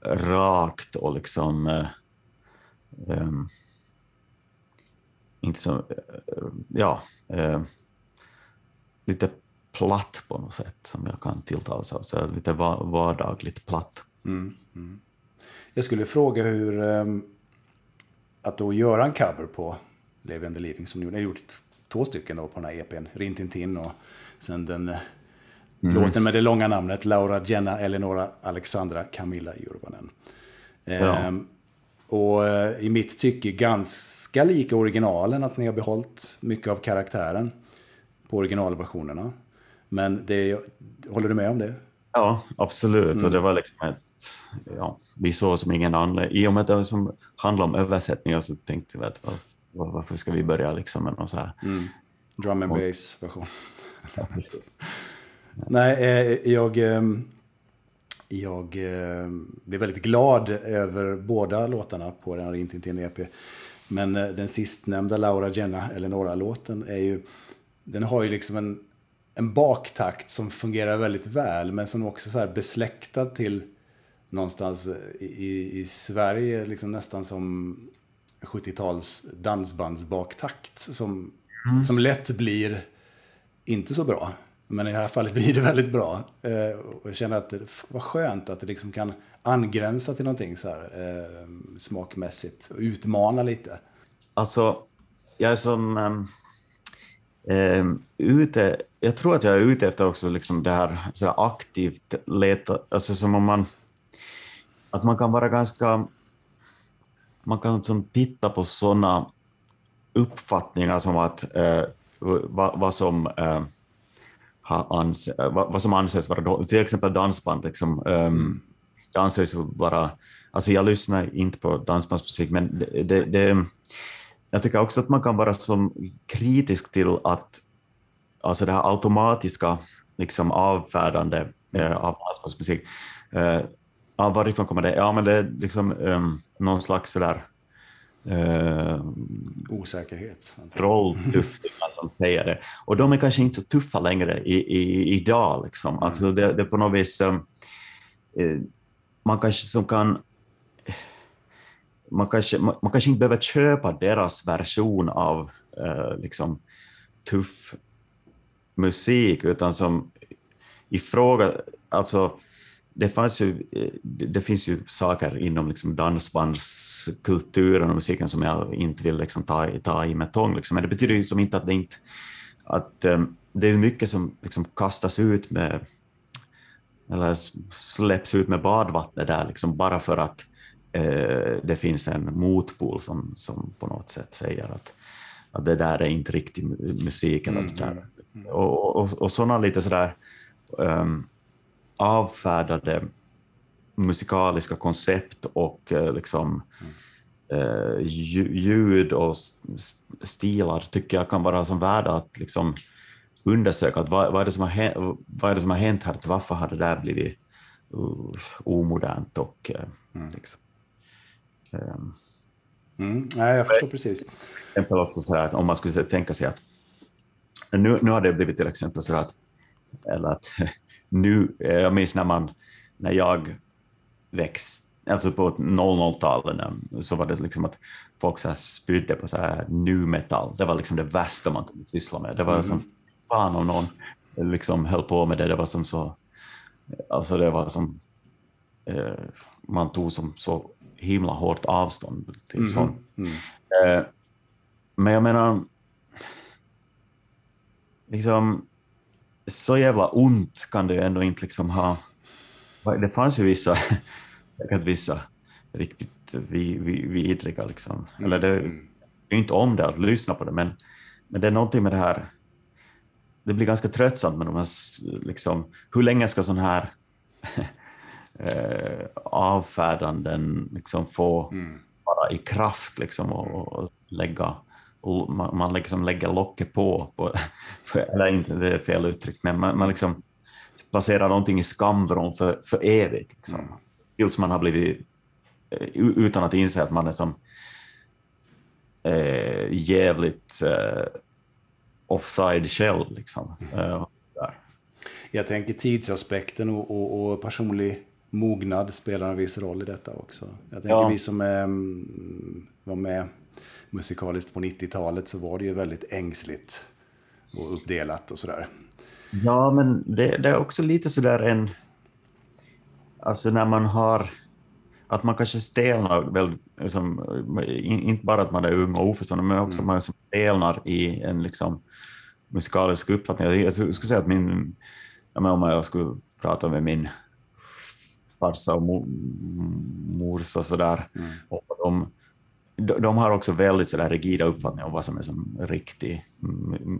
rakt och liksom um, inte så, ja, uh, lite platt på något sätt som jag kan tilltalas av, så lite vardagligt platt. Mm, mm. Jag skulle fråga hur, um, att då göra en cover på Levi and the Leading som ni har gjort två stycken då på den här EPn. Rintintin och sen den eh, mm. låten med det långa namnet Laura Jenna Eleonora Alexandra Camilla Jurvanen. Ja. Ehm, och eh, i mitt tycke ganska lika originalen, att ni har behållit mycket av karaktären på originalversionerna. Men det, håller du med om det? Ja, absolut. Mm. Och det var liksom ett, ja, vi såg som ingen anledning. I och med att det som handlar om översättningar så tänkte vi att var, varför ska vi börja liksom med någon så här... Mm. Drum and bass version. (laughs) Ja, Nej, eh, jag, ehm, jag ehm, blev väldigt glad över båda låtarna på den här Rintintin EP. Men eh, den sistnämnda Laura Jenna, Eleonora-låten, är ju... Den har ju liksom en, en baktakt som fungerar väldigt väl, men som också är besläktad till någonstans i, i Sverige, liksom nästan som 70-tals dansbandsbaktakt som, mm. som lätt blir inte så bra. Men i det här fallet (laughs) blir det väldigt bra. Eh, och jag känner att det var skönt att det liksom kan angränsa till någonting så här eh, smakmässigt och utmana lite. Alltså, jag är som um, ute, jag tror att jag är ute efter också liksom det här, så här aktivt leta, alltså som om man, att man kan vara ganska, man kan liksom titta på sådana uppfattningar som att eh, vad, vad som eh, anse, eh, vad, vad, som anses vara dåligt. Till exempel dansband. Liksom, um, det anses vara... Alltså jag lyssnar inte på dansbandsmusik, men det, det, det, jag tycker också att man kan vara som kritisk till att alltså det här automatiska liksom, avfärdande eh, av dansbandsmusik. Eh, varifrån kommer det? Ja, men det är liksom um, någon slags sådär eh, osäkerhet. Trolltufflingar (laughs) som säger det. Och de är kanske inte så tuffa längre i, i, idag. Liksom. Mm. Alltså det, det är på något vis, eh, man kanske som kan man kanske, man, man, kanske inte behöver köpa deras version av eh, liksom, tuff musik, utan som ifråga, alltså det, fanns ju, det finns ju saker inom liksom dansbandskulturen och musiken som jag inte vill liksom ta, ta i med tång. Liksom. Men det betyder ju som inte att det inte att um, det är mycket som liksom kastas ut med eller släpps ut med badvattnet där, liksom bara för att eh, det finns en motpol som, som på något sätt säger att, att det där är inte riktig musik. Eller mm, där. Mm, mm. Och, och, och sådana lite sådär um, avfärdade musikaliska koncept och eh, liksom mm. ljud och stilar tycker jag kan vara som värda att liksom undersöka att vad, vad, är det som har hänt, vad är det som har hänt här, varför har det där blivit uh, omodernt och uh, mm. liksom, um, mm. Nej, jag förstår precis. Exempel också så att om man skulle tänka sig att nu, nu har det blivit till exempel så att, eller att (laughs) nu, eh, jag minns när, man, när jag växte, alltså på 00-talet så var det liksom att folk så här spydde på så här nu metal. Det var liksom det värsta man kunde syssla med. Det var mm. som fan om någon liksom höll på med det. Det var som så, alltså det var som, eh, man tog som så himla hårt avstånd till mm. sånt. Mm. Eh, men jag menar, liksom, så jävla ont kan det ju ändå inte liksom ha. Det fanns ju vissa, (laughs) vissa riktigt vidriga, liksom. eller det är ju inte om det att lyssna på det, men, men det är någonting med det här, det blir ganska tröttsamt med de här, liksom, hur länge ska sån här (laughs) eh, avfärdanden liksom få mm. vara i kraft liksom, och, och lägga man, man liksom lägger locket på, på (laughs) eller inte, det är fel uttryck, men man, man liksom placerar någonting i skamvrån för, för evigt. Liksom. Mm. Tills man har blivit, eh, utan att inse att man är som eh, jävligt eh, offside själv. Liksom. Eh, Jag tänker tidsaspekten och, och, och, personlig mognad spelar en viss roll i detta också. Jag tänker ja. vi som är, mm, var med musikaliskt på 90-talet så var det ju väldigt ängsligt och uppdelat och sådär. Ja, men det, det är också lite sådär en... Alltså när man har... Att man kanske stelnar väl, liksom, inte bara att man är ung och oförstående, men också mm. man stelnar i en liksom, musikalisk uppfattning. Jag skulle säga att min... om jag skulle prata med min farsa och morsa och sådär, mm. och de, de har också väldigt så där rigida uppfattningar om vad som är som riktig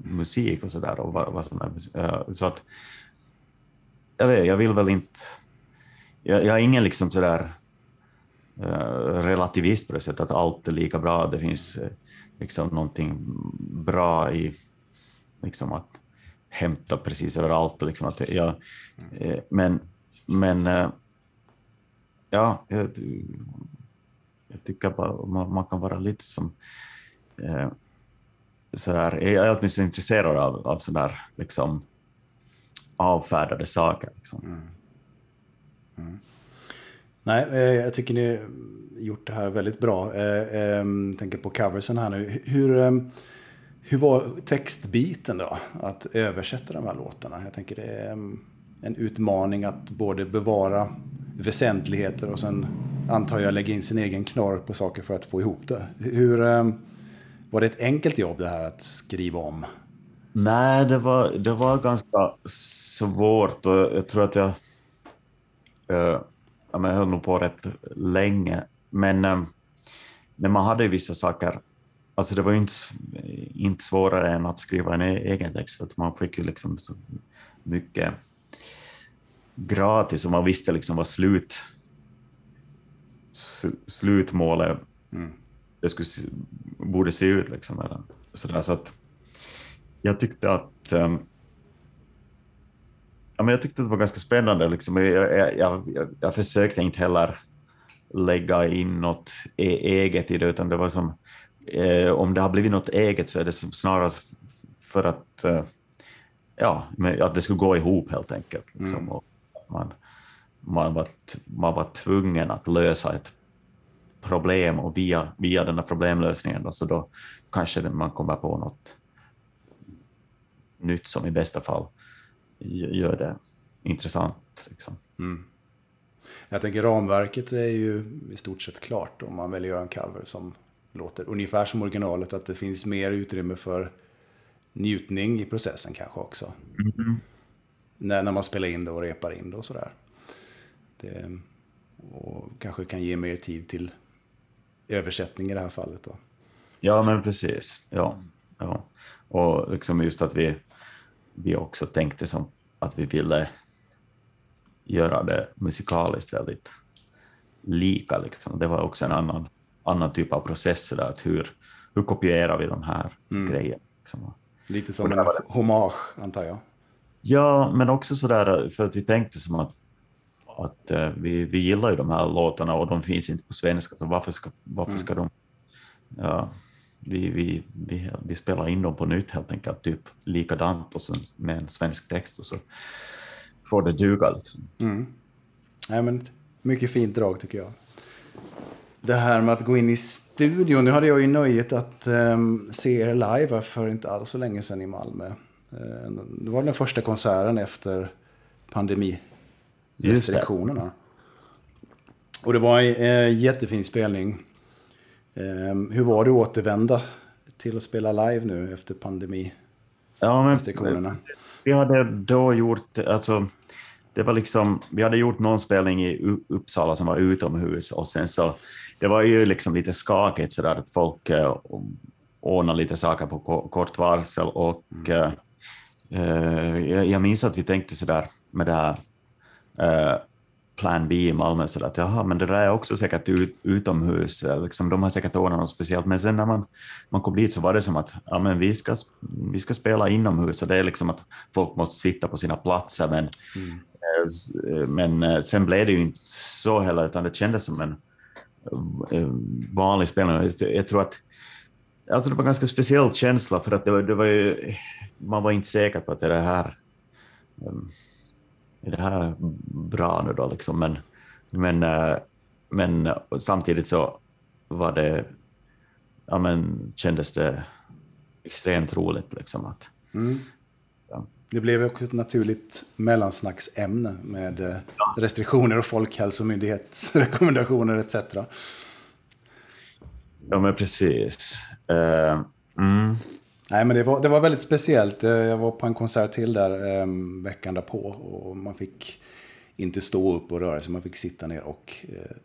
musik och sådär. vad, vad som är, eh, så att jag, vet, jag vill väl inte... Jag, jag är ingen liksom sådär uh, eh, relativist på det sättet att allt är lika bra. Det finns eh, liksom någonting bra i liksom att hämta precis överallt. Liksom att jag, men men ja, jag, jag tycker bara man, man, kan vara lite som eh, sådär, jag är åtminstone intresserad av, av sådär liksom avfärdade saker. Liksom. Mm. Mm. Nej, eh, jag tycker ni har gjort det här väldigt bra. Jag tänker på coversen här nu. Hur, ehm, hur var textbiten då? Att översätta de här låtarna? Jag tänker det är ehm, en utmaning att både bevara väsentligheter och sen antar jag lägga in sin egen knorr på saker för att få ihop det. Hur, ehm, var det ett enkelt jobb det här att skriva om? Nej, det var, det var ganska svårt och jag tror att jag, eh, jag, jag höll nog på rätt länge. Men, ehm, men man hade ju vissa saker, alltså det var ju inte, inte svårare än att skriva en e-, egen text för att man fick ju liksom så mycket gratis och man visste liksom vad slut, slutmålet mm. det skulle, borde se ut. Liksom, eller, så, så att, jag tyckte att um, ja, men jag tyckte det var ganska spännande. Liksom. Jag, jag, jag, jag försökte inte heller lägga in något e eget i det, utan det var som eh, om det har blivit något eget så är det snarare för att, eh, ja, att det skulle gå ihop helt enkelt. Liksom. Mm. Och man, man, var, man var tvungen att lösa ett problem och via, via den här problemlösningen då, så då kanske man kommer på något nytt som i bästa fall gör det intressant. Liksom. Mm. Jag tänker ramverket är ju i stort sett klart om man väljer att göra en cover som låter ungefär som originalet. Att det finns mer utrymme för njutning i processen kanske också. Mm. När, när man spelar in det och repar in det och sådär. Det, och kanske kan ge mer tid till översättning i det här fallet. Då. Ja, men precis. Ja, ja. Och liksom just att vi vi också tänkte som att vi ville göra det musikaliskt väldigt lika. Liksom. Det var också en annan, annan typ av process där, att hur, hur kopierar vi de här mm. grejerna. Liksom. Lite som en hommage, antar jag. Ja, men också så där för att vi tänkte som att, att uh, vi, vi gillar ju de här låtarna och de finns inte på svenska, så varför ska, varför mm. ska de ja, vi, vi, vi, vi spelar in dem på nytt helt enkelt, typ likadant och så med en svensk text och så får det duga. Liksom. Mm. Ja, men, mycket fint drag tycker jag. Det här med att gå in i studion. Nu hade jag ju nöjet att um, se er live för inte alls så länge sedan i Malmö. Uh, det var den första konserten efter pandemirestriktionerna. Och det var en uh, jättefin spelning. Ehm, hur var det att återvända till att spela live nu efter pandemi? Ja, vi hade då gjort, alltså, det var liksom, vi hade gjort någon spelning i Uppsala som var utomhus och sen så, det var ju liksom lite skakigt sådär att folk äh, ordnade lite saker på kort varsel och mm. Äh, jag minns att vi tänkte sådär med det här äh, Plan B i Malmö, så att jaha, men det där är också säkert ut, utomhus, liksom, de har säkert ordnat något speciellt, men sen när man, man kom dit så var det som att ja, men vi, ska, vi ska spela inomhus och det är liksom att folk måste sitta på sina platser, men, mm. Eh, men eh, sen blev det ju inte så heller, utan det kändes som en eh, vanlig spelning. Jag tror att alltså det var en ganska speciell känsla, för att det var, det var ju, man var inte säker på att det är det här är det här bra nu då liksom? Men, men, eh, men samtidigt så var det, ja men kändes det extremt roligt liksom att mm. ja. Det blev också ett naturligt mellansnacksämne med eh, restriktioner och folkhälsomyndighetsrekommendationer etc. Ja men precis. Eh, mm. Nej, men det var, det var väldigt speciellt. Eh, jag var på en konsert till där eh, veckan därpå och man fick inte stå upp och röra sig. Man fick sitta ner och eh,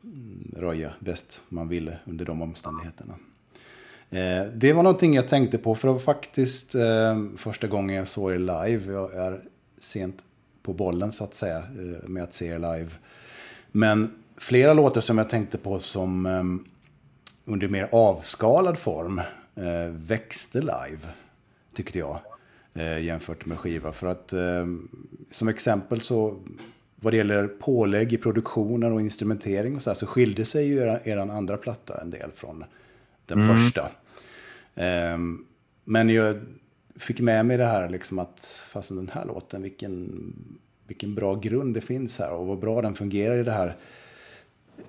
röja bäst man ville under de omständigheterna. Eh, det var någonting jag tänkte på för det var faktiskt eh, första gången jag såg er live. Jag är sent på bollen så att säga eh, med att se er live. Men flera låtar som jag tänkte på som ehm, under mer avskalad form uh, växte live, tyckte jag. Uh, jämfört med skiva. För att um, som exempel så vad det gäller pålägg i produktionen och instrumentering och så, här, så skilde sig ju er, er andra platta en del från den mm. första. Um, men jag fick med mig det här liksom att, fast den här låten, vilken, vilken bra grund det finns här och vad bra den fungerar i det här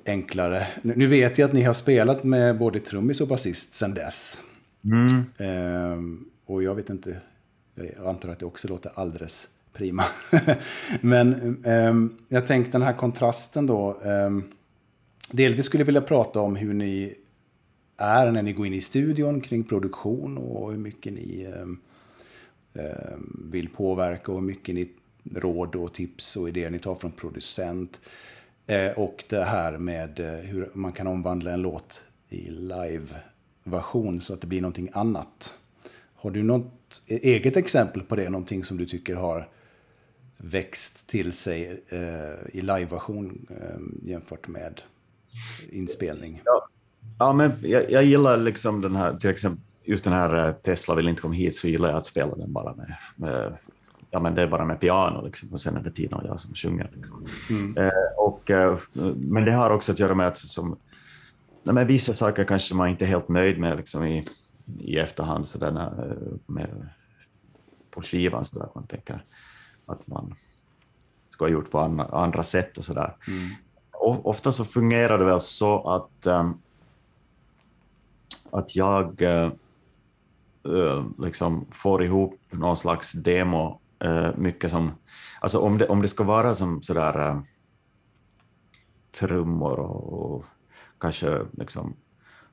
enklare. Nu vet jag att ni har spelat med både trummis och basist sedan dess. Mm. Um, och jag vet inte, jag antar att det också låter alldeles prima. (laughs) Men um, jag tänkte den här kontrasten då. Um, delvis skulle jag vilja prata om hur ni är när ni går in i studion kring produktion och hur mycket ni um, vill påverka och hur mycket ni råd och tips och idéer ni tar från producent. Eh, och det här med eh, hur man kan omvandla en låt i live-version så att det blir någonting annat. Har du något e-, eget exempel på det? Någonting som du tycker har växt till sig eh, i live-version jämfört med inspelning? Ja, Ja, men jag, jag gillar liksom den här, till exempel just den här Tesla vill inte komma hit, så gillar jag att spela den bara med, med ja, men det är bara med piano liksom, och sen är det Tina och jag som sjunger. Liksom. Mm. Eh, och, eh, men det har också att göra med att som, nej, men vissa saker kanske man inte är helt nöjd med liksom, i, i efterhand, så där, eh, med, på skivan, så där, man tänker att man ska ha gjort på andra, andra sätt och sådär. Mm. ofta så fungerar det väl så att um, att jag äh, liksom får ihop någon slags demo, äh, mycket som, alltså om det, om det ska vara som sådär äh, trummor och, och kanske liksom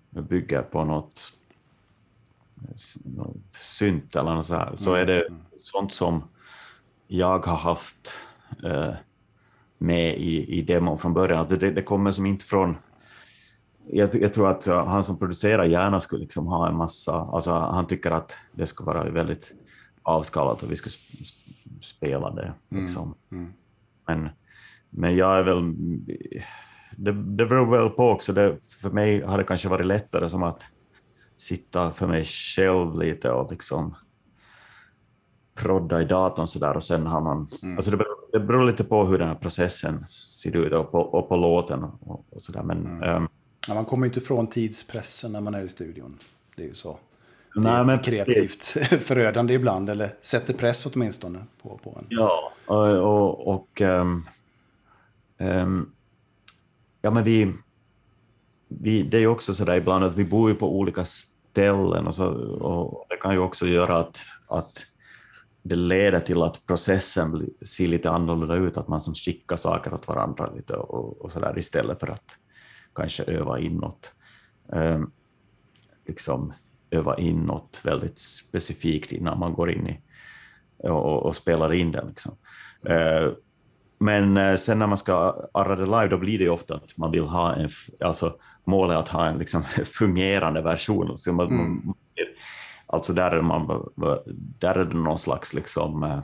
bygger på något, något synt eller något så här, så är det mm. sånt som jag har haft äh, med i, i demon från början. Alltså det, det kommer som inte från jag, jag, tror att han som producerar gärna skulle liksom ha en massa, alltså han tycker att det ska vara väldigt avskalat och vi ska spela det. Mm, liksom. Mm, mm. Men, men jag är väl, det, det beror väl på också, det, för mig har det kanske varit lättare som att sitta för mig själv lite och liksom prodda i datorn sådär och sen har man, mm. alltså det beror, det beror lite på hur den här processen ser ut och på, och på låten och, och sådär men um, Ja, man kommer inte ifrån tidspressen när man är i studion. Det är ju så. Det Nej, men kreativt (laughs) förödande ibland, eller sätter press åtminstone på, på en. Ja, och, och, och um, um, ja, men vi, vi, det är ju också så där ibland att vi bor ju på olika ställen och, så, och det kan ju också göra att, att det leder till att processen ser lite annorlunda ut, att man som skickar saker åt varandra lite och, och så där istället för att kanske öva inåt. Um, liksom öva inåt väldigt specifikt innan man går in i och, och spelar in den. Liksom. Uh, men uh, sen när man ska arra det live, då blir det ofta att man vill ha en, alltså målet att ha en liksom, (laughs) fungerande version. Så man, mm. Alltså där är, man, där är det någon slags liksom, uh,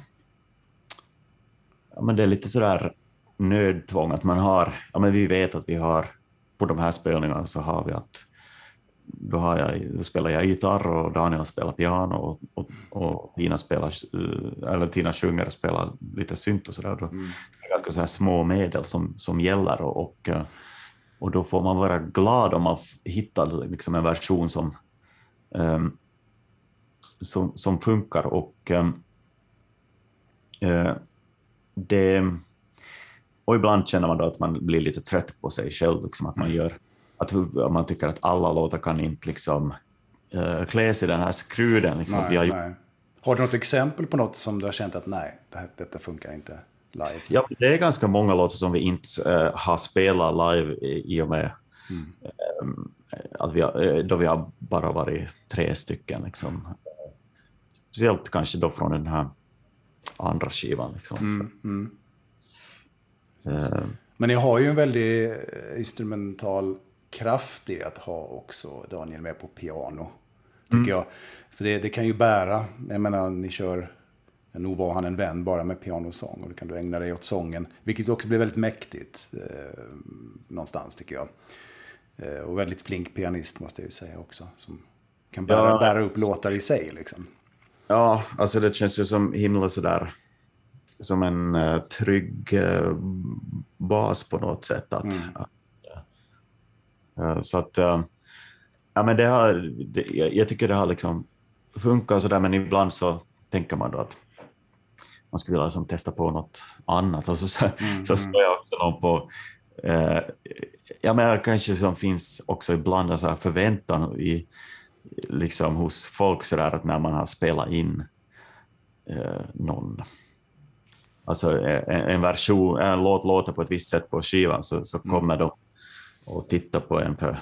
ja, men det är lite sådär nödtvång att man har, ja men vi vet att vi har på de här spelningarna så har vi att då, har jag, då spelar jag gitarr och Daniel spelar piano och, och, och Tina, spelar, eller Tina sjunger och spelar lite synt och sådär. Mm. Det är så här små medel som, som gäller och, och, och då får man vara glad om man hittar liksom en version som, um, som, som funkar och um, uh, det och ibland känner man då att man blir lite trött på sig själv, liksom att man gör att man tycker att alla låtar kan inte liksom uh, klä sig i den här skruden. Liksom. Nej, har, nej. har, du något exempel på något som du har känt att nej, det här, detta funkar inte live? Ja, det är ganska många låtar som vi inte uh, har spelat live i, i och med mm. um, att vi har, då vi har bara varit tre stycken. Liksom. Speciellt kanske då från den här andra skivan. Liksom. Mm, mm. Men ni har ju en väldigt instrumental kraft i att ha också Daniel med på piano. Tycker mm. jag. För det, det, kan ju bära. Jag menar, ni kör Nog var han en vän bara med pianosång och då kan du ägna dig åt sången. Vilket också blir väldigt mäktigt eh, någonstans tycker jag. Eh, och väldigt flink pianist måste jag ju säga också. Som kan bära, ja. bära upp låtar i sig liksom. Ja, alltså det känns ju som himla sådär som en uh, trygg uh, bas på något sätt. Att, mm. att så att, ja men det har, det, jag, tycker det har liksom funkat sådär, men ibland så tänker man då att man skulle vilja liksom testa på något annat. Och så, så, mm. så står jag också någon på ja, men kanske som finns också ibland en så förväntan i, liksom hos folk så där att när man har spelat in eh, någon alltså en, en, version, en låt låter på ett visst sätt på skivan så, så mm. kommer mm. de och tittar på en för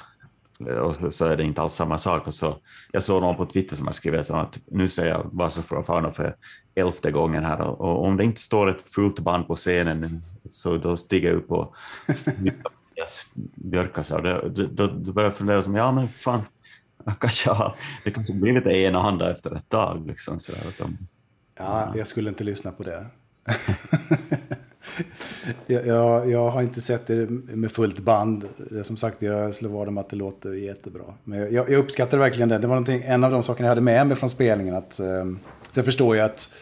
och så är det inte alls samma sak. Och så, jag såg någon på Twitter som har skrivit att nu säger jag Vasa för fauna för elfte gången här och, och, om det inte står ett fullt band på scenen så då stiger jag upp och björkar sig. Då, då, då börjar jag fundera som, ja men fan, kanske har, det kanske blir lite enahanda efter ett tag. Liksom, så där, att de, ja, jag skulle inte lyssna på det. (laughs) jag, jag, jag, har inte sett det med fullt band. Som sagt, jag slår vad om att det låter jättebra. Men jag, jag uppskattar verkligen det. Det var en av de sakerna jag hade med mig från spelningen. Att, eh, sen förstår jag att,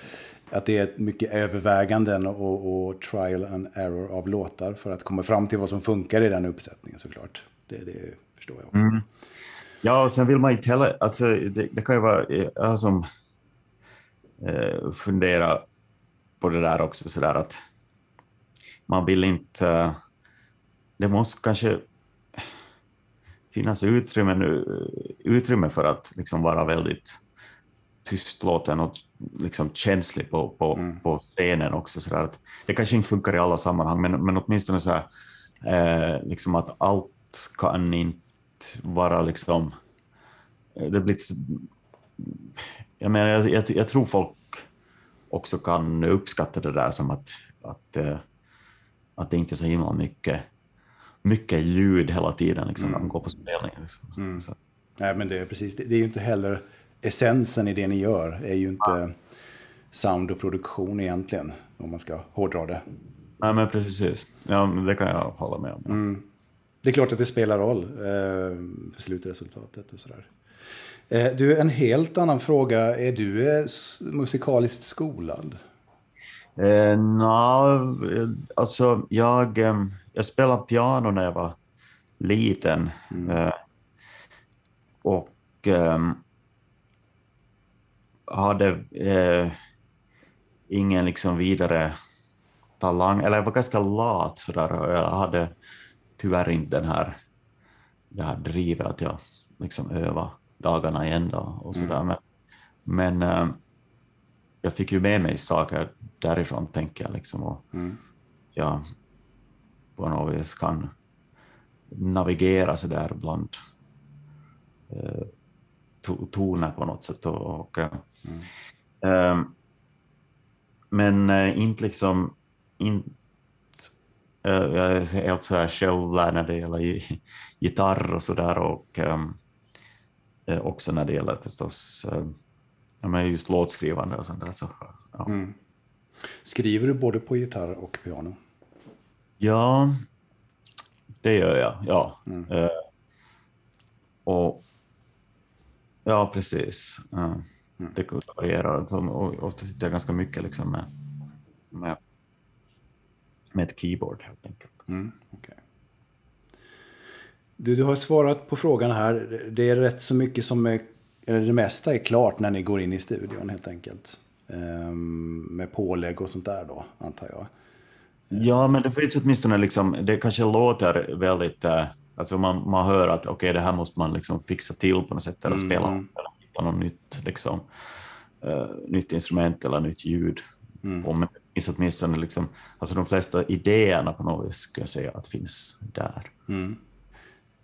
att det är mycket överväganden och, och, trial and error av låtar för att komma fram till vad som funkar i den uppsättningen såklart. Det, det förstår jag också. Mm. Ja, och sen vill man inte heller, alltså det, det kan ju vara, eh, jag som eh, fundera på det där också sådär att man vill inte, eh, det måste kanske finnas utrymme, nu, utrymme för att liksom vara väldigt tystlåten och liksom känslig på, på, mm. på scenen också. Så att det kanske inte funkar i alla sammanhang, men, men åtminstone så här, eh, liksom att allt kan inte vara liksom... Eh, det blir, jag, menar, jag, jag, jag, tror folk också kan uppskatta det där som att, att, eh, att det inte är så himla mycket, mycket ljud hela tiden liksom, mm. när man går på spelning. Liksom. Mm. Nej, men det är precis, det, det är ju inte heller essensen i det ni gör är ju inte ja. sound och produktion egentligen, om man ska hårdra det. Nej, men precis. Ja, det kan jag hålla med om. Mm. Det är klart att det spelar roll eh, för slutresultatet och sådär. Eh, du, en helt annan fråga. Är du eh, musikaliskt skolad? Eh, no, alltså jag, eh, jag spelade piano när jag var liten. Mm. Eh, och ehm, hade eh, ingen liksom vidare talang, eller jag var ganska lat sådär och jag hade tyvärr inte den här, det här drivet att jag liksom övar dagarna i ända och sådär. Mm. Men, men äh, jag fick ju med mig saker därifrån, tänker jag. Liksom, och mm. jag på något vis kan navigera så där bland äh, toner på något sätt. Och, och mm. äh, men äh, inte liksom... Inte, jag är helt så här självlärd när det gäller gitarr och sådär. Och, ähm, eh, också när det gäller förstås eh, ja, men just låtskrivande och sånt där. Så, ja. mm. Skriver du både på gitarr och piano? Ja, det gör jag. Ja. Mm. Eh, och, ja, precis. Uh, mm. Det varierar. Ofta sitter jag ganska mycket liksom med, med, med ett keyboard helt enkelt. Mm, okay. Du, du har svarat på frågan här. Det är rätt så mycket som är, eller det mesta är klart när ni går in i studion helt enkelt. Ehm, med pålägg och sånt där då, antar jag. Ja, men det finns åtminstone liksom, det kanske låter väldigt, eh, alltså man, man hör att okej, okay, det här måste man liksom fixa till på något sätt eller mm. spela hitta något nytt, liksom, uh, nytt instrument eller nytt ljud. Mm. Men det finns åtminstone liksom, alltså de flesta idéerna på något vis skulle jag säga att finns där. Mm.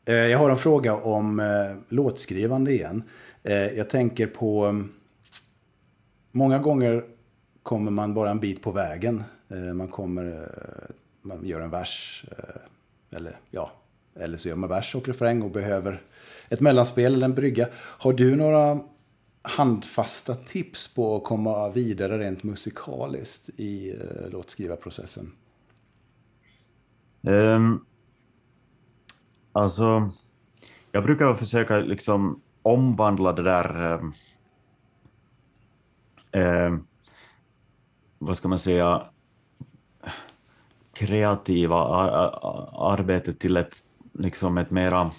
Eh, jag har en fråga om låtskrivande igen. Eh, jag tänker på... Mm, många gånger kommer man bara en bit på vägen. Eh, man kommer... Eh, man gör en vers. Eh, eller ja, eller så gör man vers och refräng och behöver ett mellanspel eller en brygga. Har du några handfasta tips på att komma vidare rent musikaliskt i eh, låtskrivarprocessen? Um, alltså, jag brukar försöka liksom omvandla det där Eh, vad ska man säga, kreativa ar arbetet till ett, liksom ett mera,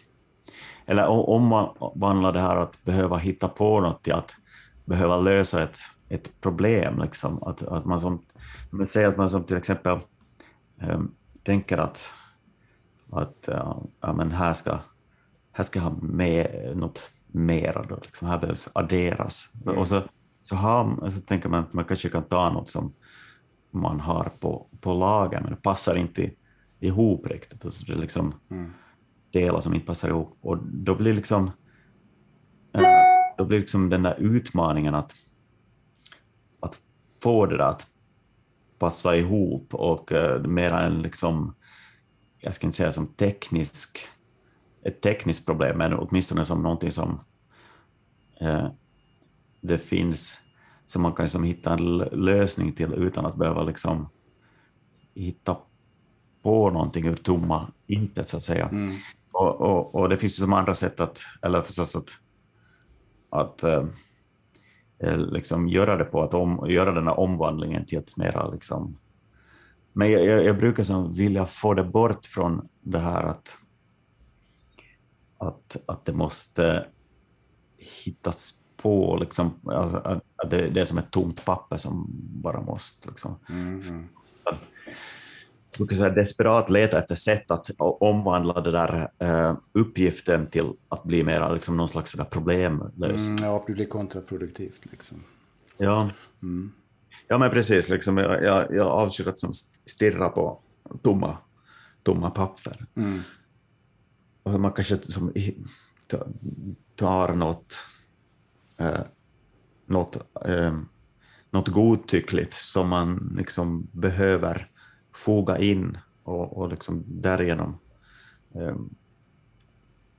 eller omvandla det här att behöva hitta på något till att behöva lösa ett, ett problem. Liksom. Att, att man som, men säg att man som till exempel um, tänker att, att uh, ja, men här, ska, här ska jag ha med, något mera, då, liksom, här behövs adderas. Mm. Och så, så, har, så tänker man att man kanske kan ta något som man har på, på lager, men det passar inte ihop riktigt. Alltså det är liksom mm. delar som inte passar ihop. Och då blir liksom, äh, då blir liksom den där utmaningen att, att få det där att passa ihop och äh, mera en liksom, jag ska inte säga som teknisk, ett tekniskt problem, men åtminstone som någonting som äh, det finns som man kan liksom hitta en lösning till utan att behöva liksom hitta på någonting ur tomma intet så att säga. Mm. Och, och, och, det finns ju som andra sätt att, eller förstås att, att äh, liksom göra det på, att om, göra den här omvandlingen till ett mera liksom men jag, jag, jag brukar som vilja få det bort från det här att, att, att det måste hittas på, liksom, alltså, att det, det, är som ett tomt papper som bara måste... Liksom. Mm. Jag brukar säga desperat leta efter sätt att omvandla den där uh, uppgiften till att bli mer liksom, någon slags problemlös. Mm, ja, det blir kontraproduktivt. Liksom. Ja. Mm. ja, men precis. Liksom, jag, jag, jag avskyr att som stirra på tomma, tomma papper. Mm. Man kanske som, tar något eh, något, eh, något godtyckligt som man liksom behöver foga in och, och liksom därigenom eh,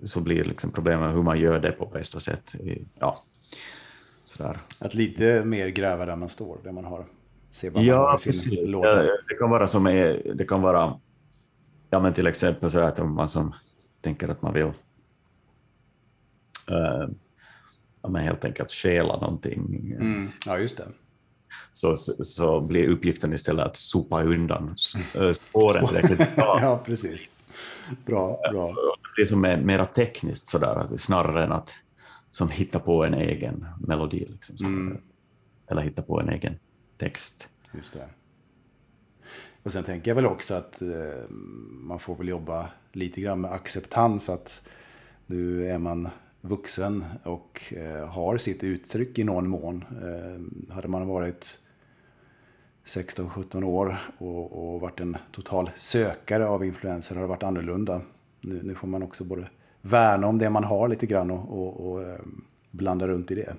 så blir liksom problemet hur man gör det på bästa sätt. Ja, sådär. Att lite mer gräva där man står, där man har, ser vad ja, man har precis. Det kan vara som, det kan vara, ja men till exempel så att om man som tänker att man vill uh, ja, men helt enkelt stjäla någonting. Mm. Ja, just det. Så, så blir uppgiften istället att sopa undan äh, (laughs) spåren. (laughs) ja, precis. Bra, bra. Det som är mera tekniskt sådär, snarare än att som hitta på en egen melodi. Liksom, mm. Eller hitta på en egen text. Just det. Och sen tänker jag väl också att eh, man får väl jobba lite grann med acceptans. Att nu är man vuxen och eh, har sitt uttryck i någon mån. Eh, hade man varit 16-17 år och, och, varit en total sökare av influenser har det varit annorlunda. Nu, nu, får man också både värna om det man har lite grann och, och, och eh, blanda runt i det.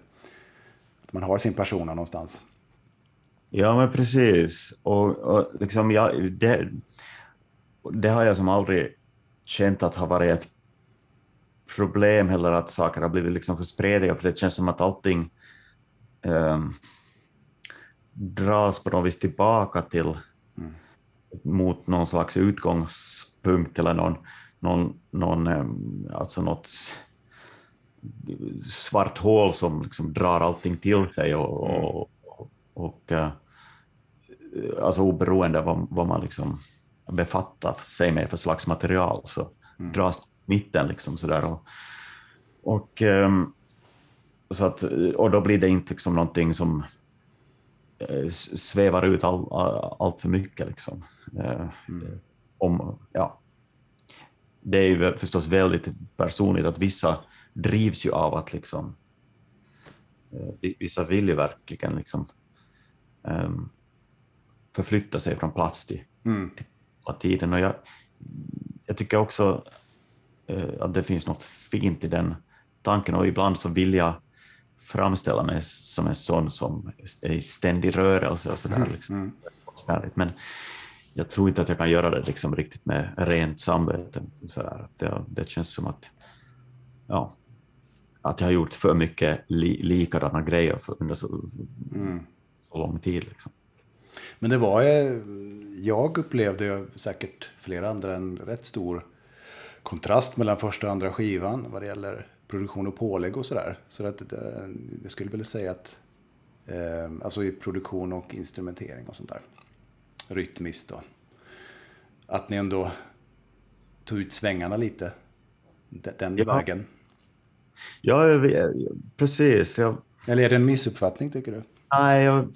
Att man har sin persona någonstans. Ja, men precis. Och, och liksom jag, det, det har jag som aldrig känt att har varit ett problem heller att saker har blivit liksom för spretiga, för det känns som att allting um, dras på något vis tillbaka till mm. mot någon slags utgångspunkt eller någon, någon, någon um, alltså något svart hål som liksom drar allting till sig och, mm. och, och, och uh, alltså oberoende vad, vad man liksom befattar sig med för slags material så mm. dras mitten. Liksom sådär. Och, och, ehm, så att, och då blir det inte liksom någonting som eh, svävar ut all, all, allt för mycket. Liksom. Eh, mm. Om, ja. Det är ju förstås väldigt personligt att vissa drivs ju av att liksom, eh, vissa vill ju verkligen liksom, um, förflytta sig från plats till, mm. till tiden. Och jag, jag tycker också Eh, att det finns något fint i den tanken och ibland så vill jag framställa mig som en sån som är i ständig rörelse och sådär. Mm, liksom. Mm. Men jag tror inte att jag kan göra det liksom riktigt med rent samvete. Sådär. Det, det känns som att, ja, att jag har gjort för mycket li, likadana grejer för, under så, Mm. så lång tid. Liksom. Men det var, eh, jag upplevde säkert flera andra en rätt stor kontrast mellan första och andra skivan vad det gäller produktion och pålägg och sådär. Så att det, jag skulle vilja säga att, eh, alltså i produktion och instrumentering och sånt där. Rytmiskt då. Att ni ändå tog ut svängarna lite. de- Den Ja. vägen. Ja, precis. Jag, Eller är det en missuppfattning tycker du? nej, jag,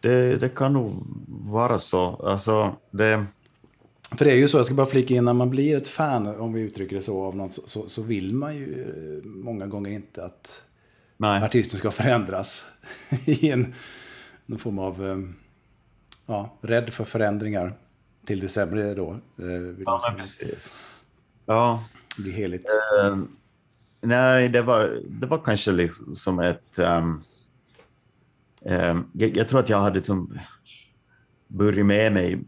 det, det kan nog vara så. Alltså, det, För det är ju så, jag ska bara flika in, när man blir ett fan, om vi uttrycker det så, av någon, så, så, så vill man ju eh, många gånger inte att nej. artisten ska förändras (laughs) i en någon form av, eh, ja, rädd för förändringar till det sämre då. eh, Ja, men precis. Ja, bli heligt. eh, nej, det var, det var kanske liksom som ett... ehm, jag, jag tror att jag hade liksom burit med mig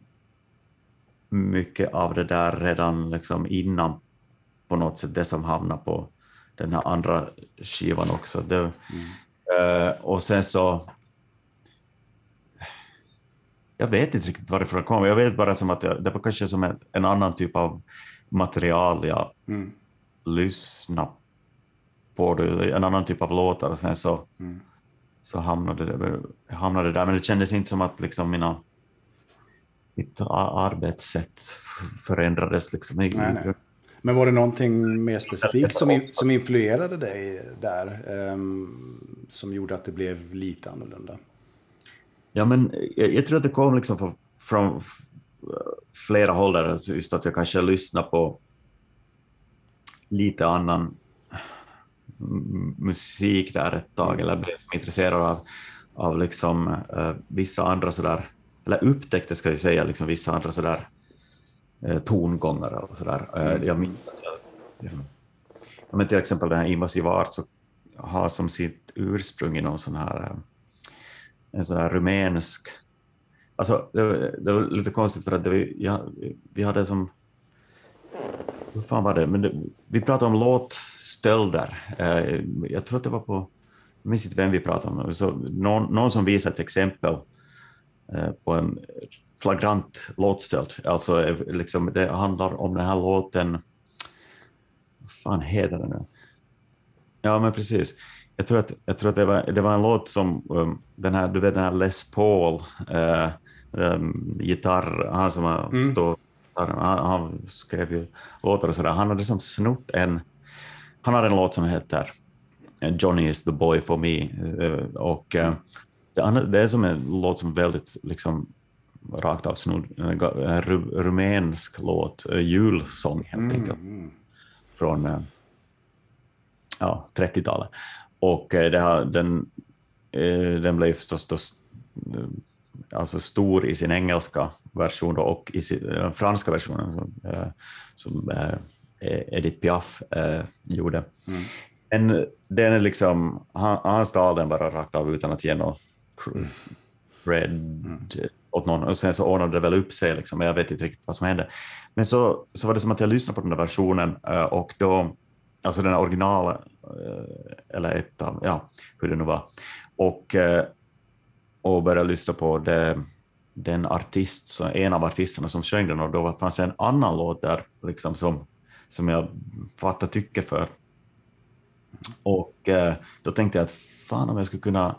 mycket av det där redan liksom innan på något sätt, det som hamnade på den här andra skivan också. Det, eh, och sen så... Jag vet inte riktigt varifrån det kom. Jag vet bara som att jag, det var kanske som en, en annan typ av material jag Mm. lyssnade på, en annan typ av låtar och sen så, Mm. Så hamnade, det, hamnade där. Men det kändes inte som att liksom mina, mitt arbetssätt förändrades. Liksom. Nej, nej. Men var det någonting mer specifikt som, in, som influerade dig där? ehm, som gjorde att det blev lite annorlunda? Ja, men jag, jag tror att det kom liksom från, från flera håll där, alltså just att jag kanske lyssnade på lite annan musik där ett tag, eller blev intresserad av, av liksom, eh, vissa andra sådär, eller upptäckte ska jag säga, liksom vissa andra sådär eh, tongångar och sådär. Eh, jag minns att jag, jag, jag men till exempel den här invasiva art så har som sitt ursprung i någon sån här en sån här rumänsk... Alltså, det, var- det var lite konstigt för att var- ja, vi hade som... Hur fan var det? Men det, vi pratade om låtstölder. Eh, jag tror att det var på... Jag minns inte vem vi pratade om. Så någon, någon som visade ett exempel eh, på en flagrant låtstöld. Alltså, eh, liksom, det handlar om den här låten... Vad fan heter den nu? Ja, men precis. Jag tror att, jag tror att det, var, det var en låt som, um, den här, du vet den här Les Paul, uh, um, gitarr, han som har Mm. stått, han, han skrev ju låtar och sådär, han hade som snott en, han har en låt som heter Johnny is the boy for me, uh, och uh, det, är som en låt som väldigt liksom rakt av snodd, en rumänsk låt, julsång helt enkelt Mm. från eh, ja, 30-talet. Och eh, det har, den, eh, den blev förstås då, eh, alltså stor i sin engelska version då, och i sin eh, franska versionen som, eh, som eh, Edith Piaf eh, gjorde. Mm. Men den är liksom, han, han stal den bara rakt av utan att ge något cr- cred åt någon. Och sen så ordnade det väl upp sig, liksom, men jag vet inte riktigt vad som hände. Men så, så var det som att jag lyssnade på den där versionen eh, och då, alltså den originala, eh, eller ett av, ja, hur det nu var, och, eh, och började lyssna på det, den artist, så en av artisterna som sjöng den och då fanns det en annan låt där liksom som, som jag fattar tycke för. Och eh, då tänkte jag att fan om jag skulle kunna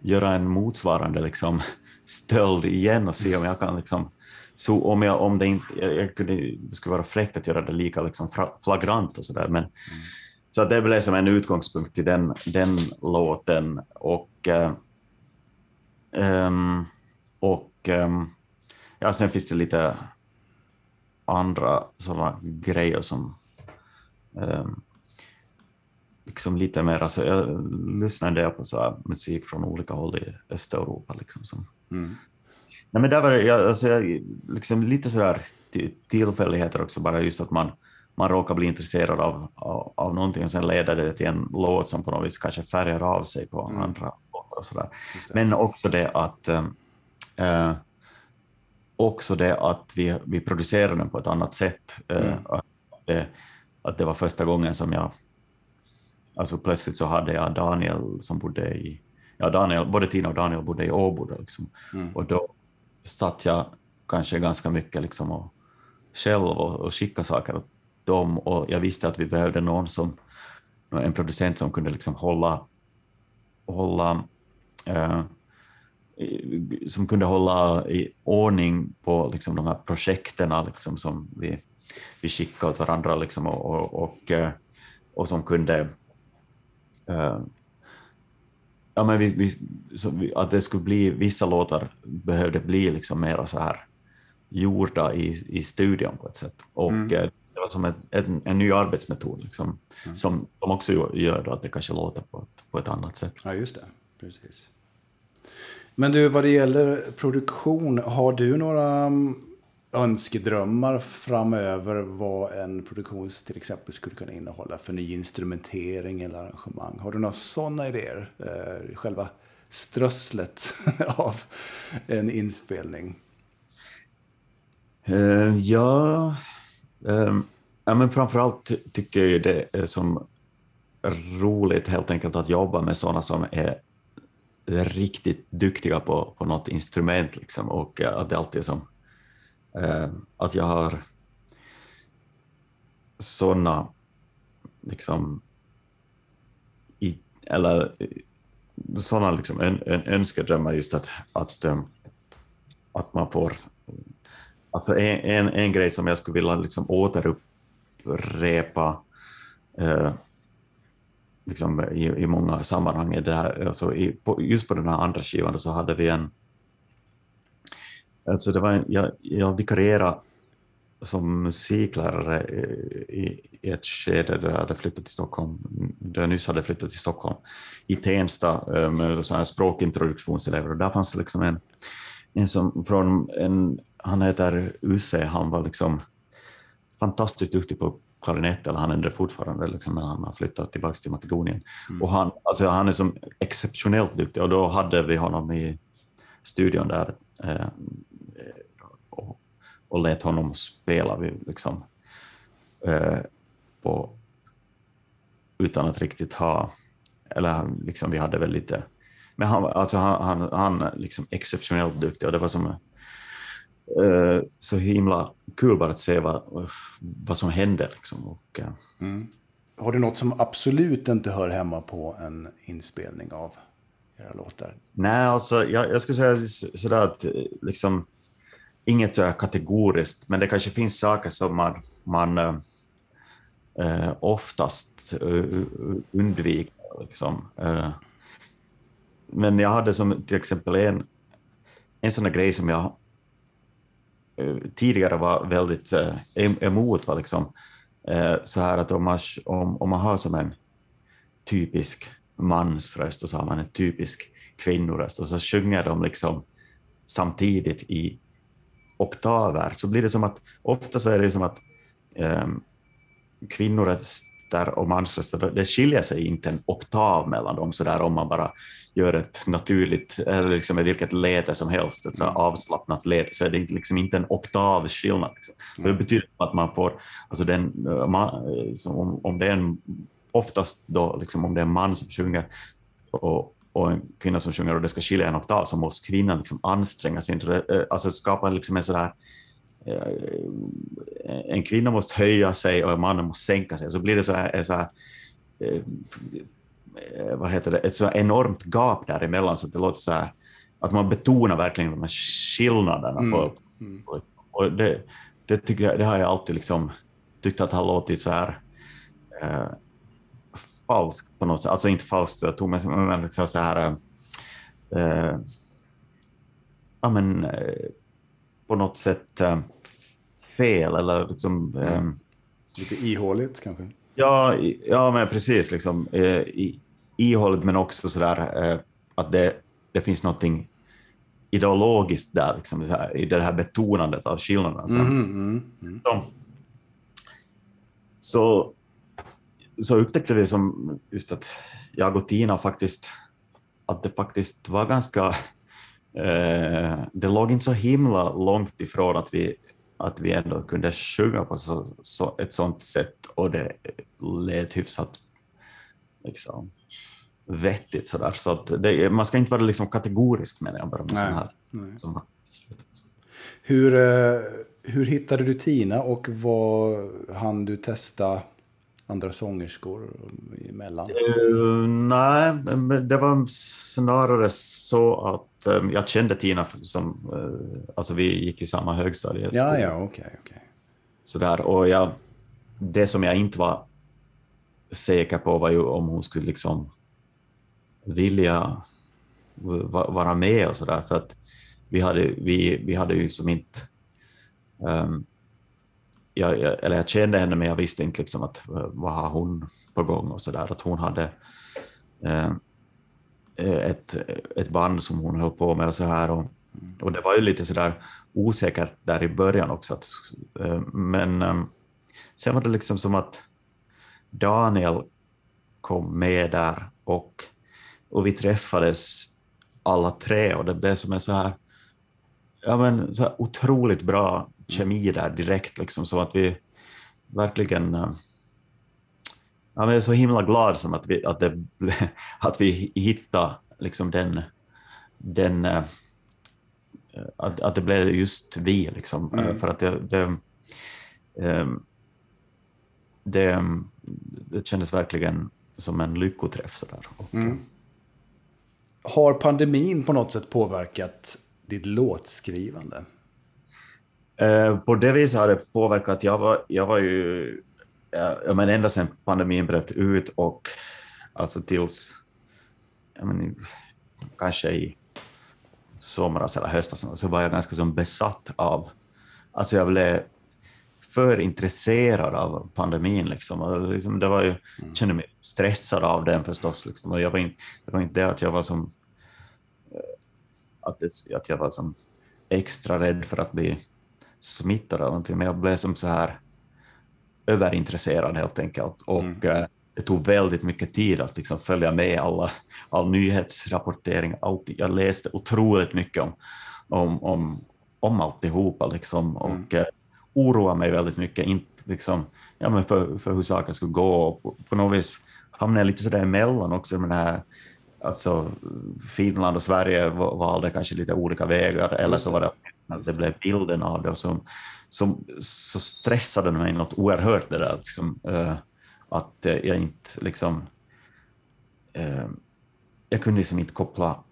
göra en motsvarande liksom, (laughs) stöld igen och se om jag kan liksom, så om, jag, om det inte, jag, jag kunde, det skulle vara fräckt att göra det lika liksom flagrant och sådär, men så att det blev som en utgångspunkt till den, den låten och eh, um, och um, ja, sen finns det lite andra sådana grejer som ehm, liksom lite mer, alltså jag lyssnar en del på så musik från olika håll i Östeuropa liksom som Mm. Nej, men där var det jag, alltså, jag, liksom lite sådär ti- tillfälligheter också, bara just att man, man råkar bli intresserad av, av, av någonting och sen leder det till en låt som på något vis kanske färgar av sig på Mm. andra låtar och sådär. Men också det att eh, också det att vi, vi producerar den på ett annat sätt. eh, Mm. att, det, att det var första gången som jag alltså plötsligt så hade jag Daniel som bodde i, ja Daniel, både Tina och Daniel bodde i Åbo då, liksom. Mm. och då satt jag kanske ganska mycket liksom och själv och, och skicka saker åt dem och jag visste att vi behövde någon som, en producent som kunde liksom hålla, hålla eh, som kunde hålla i ordning på liksom de här projekten liksom som vi, vi skickade åt varandra liksom och, och, och, eh, som kunde uh, ja, men vi, vi, att det skulle bli, vissa låtar behövde bli liksom mera så här gjorda i, i studion på ett sätt. Och mm. Eh, det var som ett, en, en ny arbetsmetod liksom, mm. som de också gör att det kanske låter på ett, på ett annat sätt. Ja, just det. Precis. Men du, vad det gäller produktion, har du några mm, önskedrömmar framöver vad en produktion till exempel skulle kunna innehålla för ny instrumentering eller arrangemang? Har du några sådana idéer? Eh, själva strösslet (laughs) av en inspelning? Uh, ja, um, ja, men framförallt ty tycker jag det är som roligt helt enkelt att jobba med sådana som är riktigt duktiga på, på något instrument liksom, och eh, att det alltid är som eh, att jag har sådana liksom i, eller sådana liksom en, en önskedrömmar just att, att, um, att man får Alltså en, en, en grej som jag skulle vilja liksom återupprepa eh, liksom i, i många sammanhang är det här, alltså i, på, just på den här andra skivan så hade vi en, alltså det var en, jag, jag vikarierade som musiklärare i, i ett skede där jag hade flyttat till Stockholm, där jag nyss hade flyttat till Stockholm, i Tensta eh, med så här språkintroduktionselever. Och där fanns det liksom en, en som från en han heter Use, han var liksom fantastiskt duktig på klarinett, eller han är det fortfarande, liksom, men han har flyttat tillbaka till Makedonien. Mm. Och han, alltså, han är som exceptionellt duktig och då hade vi honom i studion där eh, och, och lät honom spela vi, liksom, eh, på, utan att riktigt ha, eller liksom, vi hade väl lite, men han, alltså, han, han, han liksom exceptionellt duktig och det var som så himla kul bara att se vad, vad som händer. Liksom. Och, uh. mm. Har du något som absolut inte hör hemma på en inspelning av era låtar? Nej, alltså, jag, jag skulle säga sådär att liksom, inget så kategoriskt, men det kanske finns saker som man, man uh, oftast undviker. Liksom. men jag hade som till exempel en, en sån grej som jag Eh, Eh, tidigare var väldigt eh, emot var liksom, eh, så här att om man, om, om man har som en typisk mansröst och så har man en typisk kvinnoröst och så sjunger de liksom samtidigt i oktaver så blir det som att ofta så är det som att um, kvinnoröst röster och mansröster, det skiljer sig inte en oktav mellan dem så där om man bara gör ett naturligt, eller liksom vilket läte som helst, ett så mm. avslappnat läte, så är det liksom inte en oktavskillnad. Liksom. Mm. Det betyder att man får, alltså den, man, om, om det är en, oftast då, liksom, om det är en man som sjunger och, och en kvinna som sjunger och det ska skilja en oktav så måste kvinnan liksom anstränga sig, alltså skapa liksom en sådär Eh, en kvinna måste höja sig och en man måste sänka sig. Så blir det så här, så här eh, vad heter det, ett så enormt gap däremellan så att det låter så här, att man betonar verkligen de här skillnaderna. Mm. På, och det, det, tycker jag, det har jag alltid liksom tyckt att har låtit så här eh, falskt på något sätt. Alltså inte falskt, jag tog mig men liksom så här eh, ja, men, eh, på något sätt eh, fel eller liksom... Eh, Lite ihåligt kanske? Ja, ja men precis. Liksom, eh, ihåligt men också sådär eh, att det, det finns någonting ideologiskt där, liksom, här, i det här betonandet av skillnaderna. Så, mm, mm, mm. Så, så, så upptäckte vi som just att jag och Tina faktiskt, att det faktiskt var ganska det låg inte så himla långt ifrån att vi, att vi ändå kunde sjunga på så, så, ett sånt sätt och det lät hyfsat liksom, vettigt. Så, där. så att det, man ska inte vara liksom kategorisk menar jag bara med sån här. Som, hur, eh, hur hittade du Tina och vad hann du testa andra sångerskor emellan? Uh, nej, det var snarare så att um, jag kände Tina som, uh, alltså vi gick i samma högstadie. Ja, ja, okej. Okay, okay. Sådär, och jag, det som jag inte var säker på var ju om hon skulle liksom vilja vara med och sådär, för att vi hade, vi, vi hade ju som inte um, jag, eller jag kände henne men jag visste inte liksom att vad har hon på gång och så där. Att hon hade eh, Eh, ett, ett band som hon höll på med och så här. Och, och det var ju lite så där osäkert där i början också. Att, eh, men eh, sen var det liksom som att Daniel kom med där och, och vi träffades alla tre och det blev som en så här, ja men så här otroligt bra kemi där direkt, liksom, så att vi verkligen... Eh, ja, jag är så himla glad som att vi, att det, (laughs) att vi hittade liksom den, den eh, att, att det blev just vi, liksom, mm. för att det, det, det, det kändes verkligen som en lyckoträff. Så där. Och, mm. Har pandemin på något sätt påverkat ditt låtskrivande? Eh, på det viset har det påverkat. Jag var, jag var ju, ja, men ända sedan pandemin bröt ut och alltså tills, jag men, kanske i somras eller höstas så var jag ganska som besatt av, alltså jag blev för intresserad av pandemin. Liksom. Och liksom det var ju, jag mm. kände mig stressad av den förstås. Liksom. Och jag var in, det var inte det att jag var som eh, att, det, att jag var som extra rädd för att bli smittad eller någonting, men jag blev som så här överintresserad helt enkelt. Och mm. Eh, det tog väldigt mycket tid att liksom följa med alla, all nyhetsrapportering. Allt, jag läste otroligt mycket om, om, om, om alltihopa liksom, och mm. oroade mig väldigt mycket inte, liksom, ja, men för, för hur saker skulle gå. Och på, på något vis hamnade jag lite sådär emellan också med det här alltså Finland och Sverige valde kanske lite olika vägar, eller så var det att det blev bilden av det som, som, så stressade det mig något oerhört det där, liksom, uh, att jag inte liksom, uh, jag kunde liksom inte koppla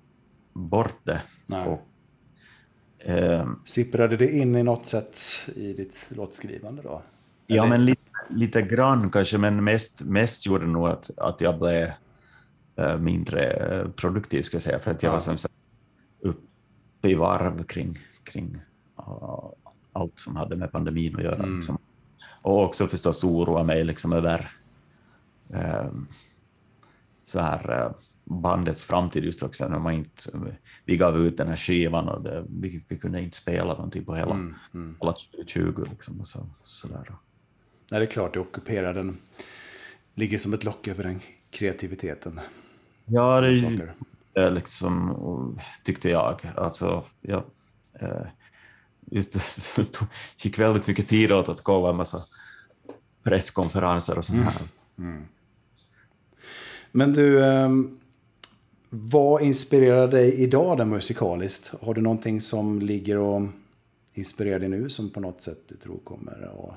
bort det. Nej. Och, uh, Sipprade det in i något sätt i ditt låtskrivande då? Ja, men lite, lite grann kanske, men mest, mest gjorde det nog att, att jag blev mindre produktiv, ska jag säga, för att jag ja. var som uppe i varv kring, kring allt som hade med pandemin att göra. Mm. Liksom. Och också förstås oroa mig liksom över eh, så här, eh, bandets framtid just också. När man inte, vi gav ut den här skivan och det, vi, vi kunde inte spela någonting på hela, mm. Mm. hela 2020. Liksom, och så, så där. Nej, det är klart, det ockuperar den, ligger som ett lock över den kreativiteten. Ja, det, det liksom, tyckte jag. Alltså, jag eh, just det (laughs) gick väldigt mycket tid åt att kolla en massa presskonferenser och sånt mm. här. Mm. Mm. Men du, ehm, vad inspirerar dig idag då musikaliskt? Har du någonting som ligger och inspirerar dig nu som på något sätt du tror kommer att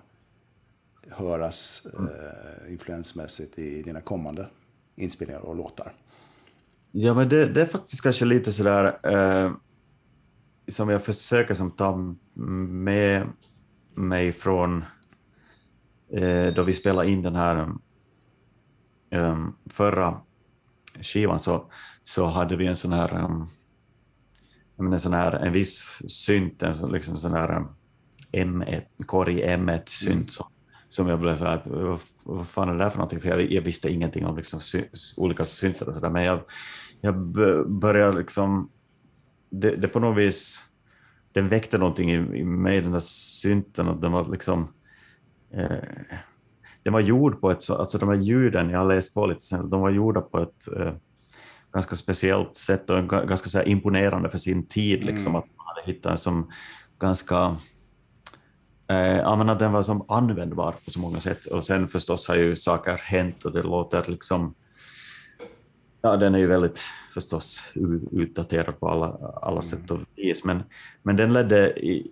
höras mm. eh, influensmässigt i dina kommande inspelningar och låtar? Ja, men det, det är faktiskt kanske lite sådär eh, som jag försöker som ta med mig från eh, då vi spelade in den här um, förra skivan så, så hade vi en sån här, um, en, sån här en viss synt, en sån, liksom sån här um, M1, korg M1-synt mm. som, som jag blev så här, att, vad, vad fan är det där för någonting? För jag, jag visste ingenting om liksom sy, olika syntar och sådär, men jag, jag började liksom det, det på något vis, den väckte någonting i, i mig, den där synten, att den var liksom, eh, den var gjord på ett, alltså de här ljuden, jag har läst på lite sen, de var gjorda på ett eh, ganska speciellt sätt och ganska så imponerande för sin tid, mm. liksom, att man hade hittat en som ganska Eh, ja, den var som användbar på så många sätt. Och sen förstås har ju saker hänt och det låter liksom Ja, den är ju väldigt förstås utdaterad på alla, alla mm. sätt och vis, men, men den ledde, i,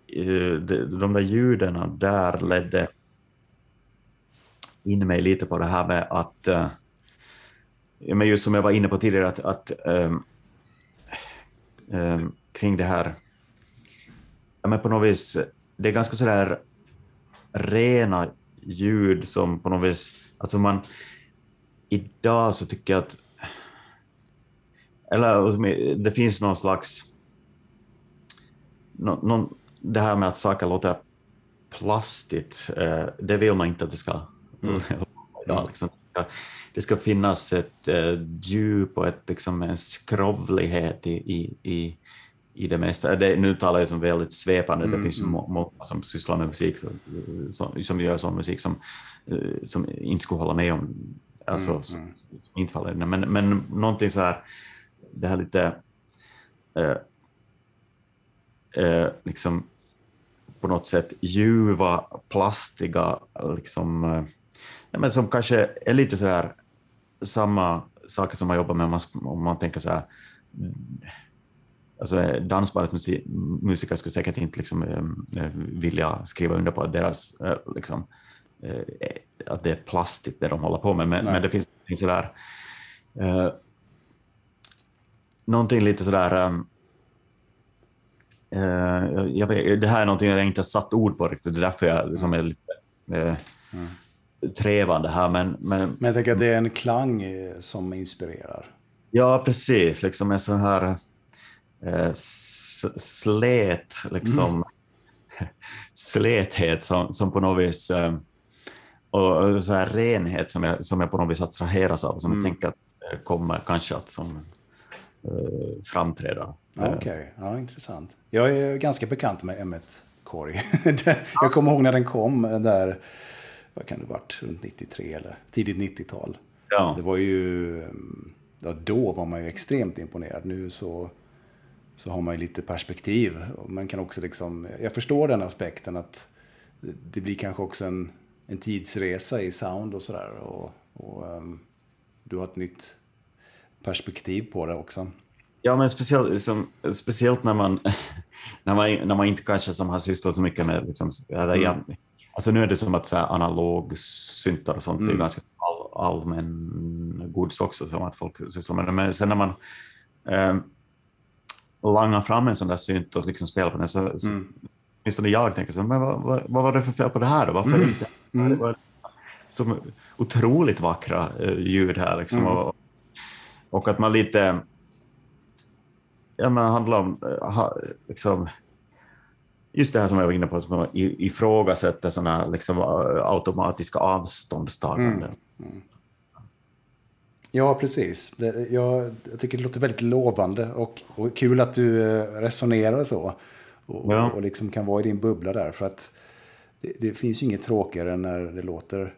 de där ljuden där ledde in mig lite på det här med att, äh, men just som jag var inne på tidigare, att, att ähm, ähm, kring det här, ja, men på något vis, det är ganska sådär rena ljud som på något vis, alltså man, idag så tycker jag att eller det finns någon slags... Någon, det här med att saker låter plastigt, eh, det vill man inte att det ska mm. (laughs) Liksom. Det ska finnas ett eh, djup och ett, liksom, en skrovlighet i, i, i, i det mesta. Det, nu talar jag som väldigt svepande, mm. det finns mm. många som sysslar med musik, som, som gör sån musik som, eh, som inte skulle hålla med om, alltså, mm. mm. inte faller men, men någonting så här det här lite eh, eh, liksom på något sätt ljuva, plastiga, liksom, eh, men som kanske är lite så här samma saker som man jobbar med. Om man, om man tänker så här alltså dansbandet musiker skulle säkert inte liksom, äh, vilja skriva under på att deras, äh, liksom, äh, att det är plastigt det de håller på med, men, men det finns sådär äh, någonting lite sådär... Um, uh, jag vet, det här är någonting jag inte har satt ord på riktigt, det är därför jag liksom är lite uh, mm. trevande här. Men, men, men jag tänker att det är en klang eh, som inspirerar. Ja, precis. Liksom en sån här uh, slät, liksom, mm. (laughs) släthet som, som på något vis um, och så här renhet som jag, som jag på något vis attraheras av, som mm. jag tänker att kommer kanske att som framträda. Okej, okay. ja, intressant. Jag är ganska bekant med M1 Korg. (laughs) jag kommer ihåg när den kom där, vad kan det varit, runt 93 eller tidigt 90-tal. Ja. Det var ju, ja, då var man ju extremt imponerad. Nu så, så har man ju lite perspektiv. Man kan också liksom, jag förstår den aspekten att det blir kanske också en, en tidsresa i sound och sådär. Och, och um, du har ett nytt perspektiv på det också. Ja, men speciellt, liksom, speciellt när, man, (laughs) när, man, när man inte kanske som har sysslat så mycket med... Liksom, mm. ja, alltså nu är det som att så här, analog syntar och sånt mm. är ganska all, allmän gods också, som att folk sysslar med det. Men sen när man eh, langar fram en sån där synt och liksom spelar på den, så, mm. så åtminstone jag tänker så, men vad, vad, vad, var det för fel på det här då? Varför mm. inte? Mm. Så otroligt vackra eh, ljud här liksom. Mm. Och, och att man lite... Ja, men handlar om ha, liksom, just det här som jag var inne på, som man ifrågasätter sådana liksom, automatiska avståndstaganden. Mm. Mm. Ja, precis. Det, jag, jag, tycker det låter väldigt lovande och, och kul att du eh, resonerar så. Och, ja. och liksom kan vara i din bubbla där. För att det, det finns ju inget tråkigare än när det låter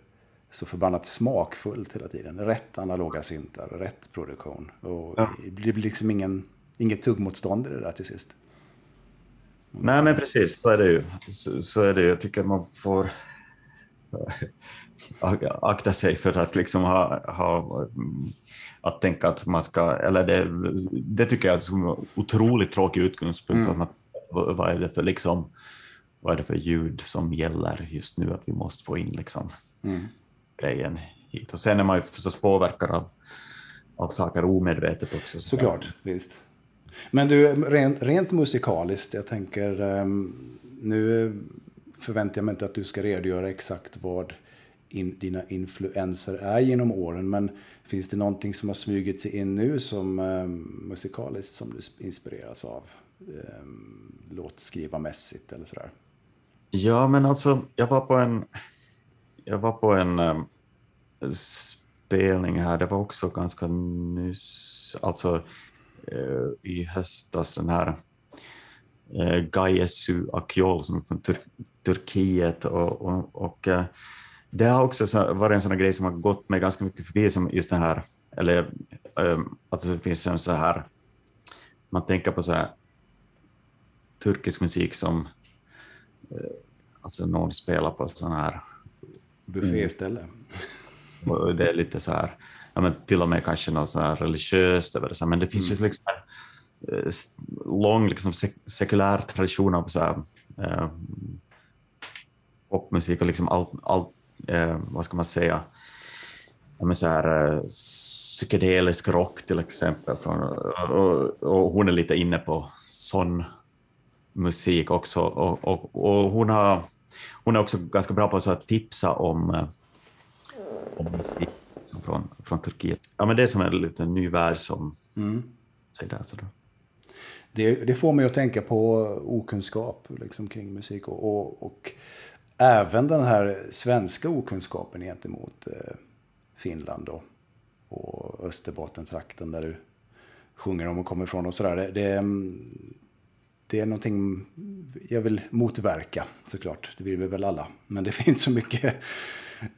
så förbannat smakfullt hela tiden. Rätt analoga syntar, rätt produktion. Och ja. Det blir liksom ingen, inget tuggmotstånd i det där till sist. Nej, men precis, så är det ju. Så, så är det ju. Jag tycker man får (laughs) akta sig för att liksom ha, ha att tänka att man ska, eller det, det tycker jag är en otroligt tråkig utgångspunkt. Mm. Att man, vad är det för liksom, vad är det för ljud som gäller just nu att vi måste få in liksom. Mm grejen hit. Och sen är man ju förstås påverkad av, av saker omedvetet också. Så Såklart, visst. Men du, rent, rent musikaliskt, jag tänker, um, nu förväntar jag mig inte att du ska redogöra exakt vad in, dina influenser är genom åren, men finns det någonting som har smugit sig in nu som um, musikaliskt som du inspireras av? Um, låtskrivarmässigt eller sådär? Ja, men alltså, jag var på en, jag var på en spelning här, det var också ganska nyss, alltså eh, i höstas, den här eh, Gayesu Akyol som är från Tur Turkiet och, och, och eh, det har också varit en sån grej som har gått mig ganska mycket förbi, som just den här, eller um, att det finns en så här, man tänker på så här turkisk musik som eh, alltså någon spelar på sån här bufféställe och det är lite så här, ja, men till och med kanske något så här religiöst över det, så här, men det finns mm. ju liksom en eh, lång liksom, sek sekulär tradition av så här, eh, popmusik och liksom allt, all, eh, vad ska man säga, ja, men så här, eh, psykedelisk rock till exempel. Från, och, och, hon är lite inne på sån musik också. Och, och, och hon, har, hon är också ganska bra på att tipsa om, om musik från, från Turkiet. Ja, men det är som en liten ny värld som mm. säger där. Så Det, det, får mig att tänka på okunskap liksom, kring musik och, och, och, även den här svenska okunskapen gentemot eh, Finland och, och Österbottentrakten där du sjunger om och kommer ifrån och sådär. Det, det, det är någonting jag vill motverka såklart. Det vill vi väl alla. Men det (laughs) finns så mycket,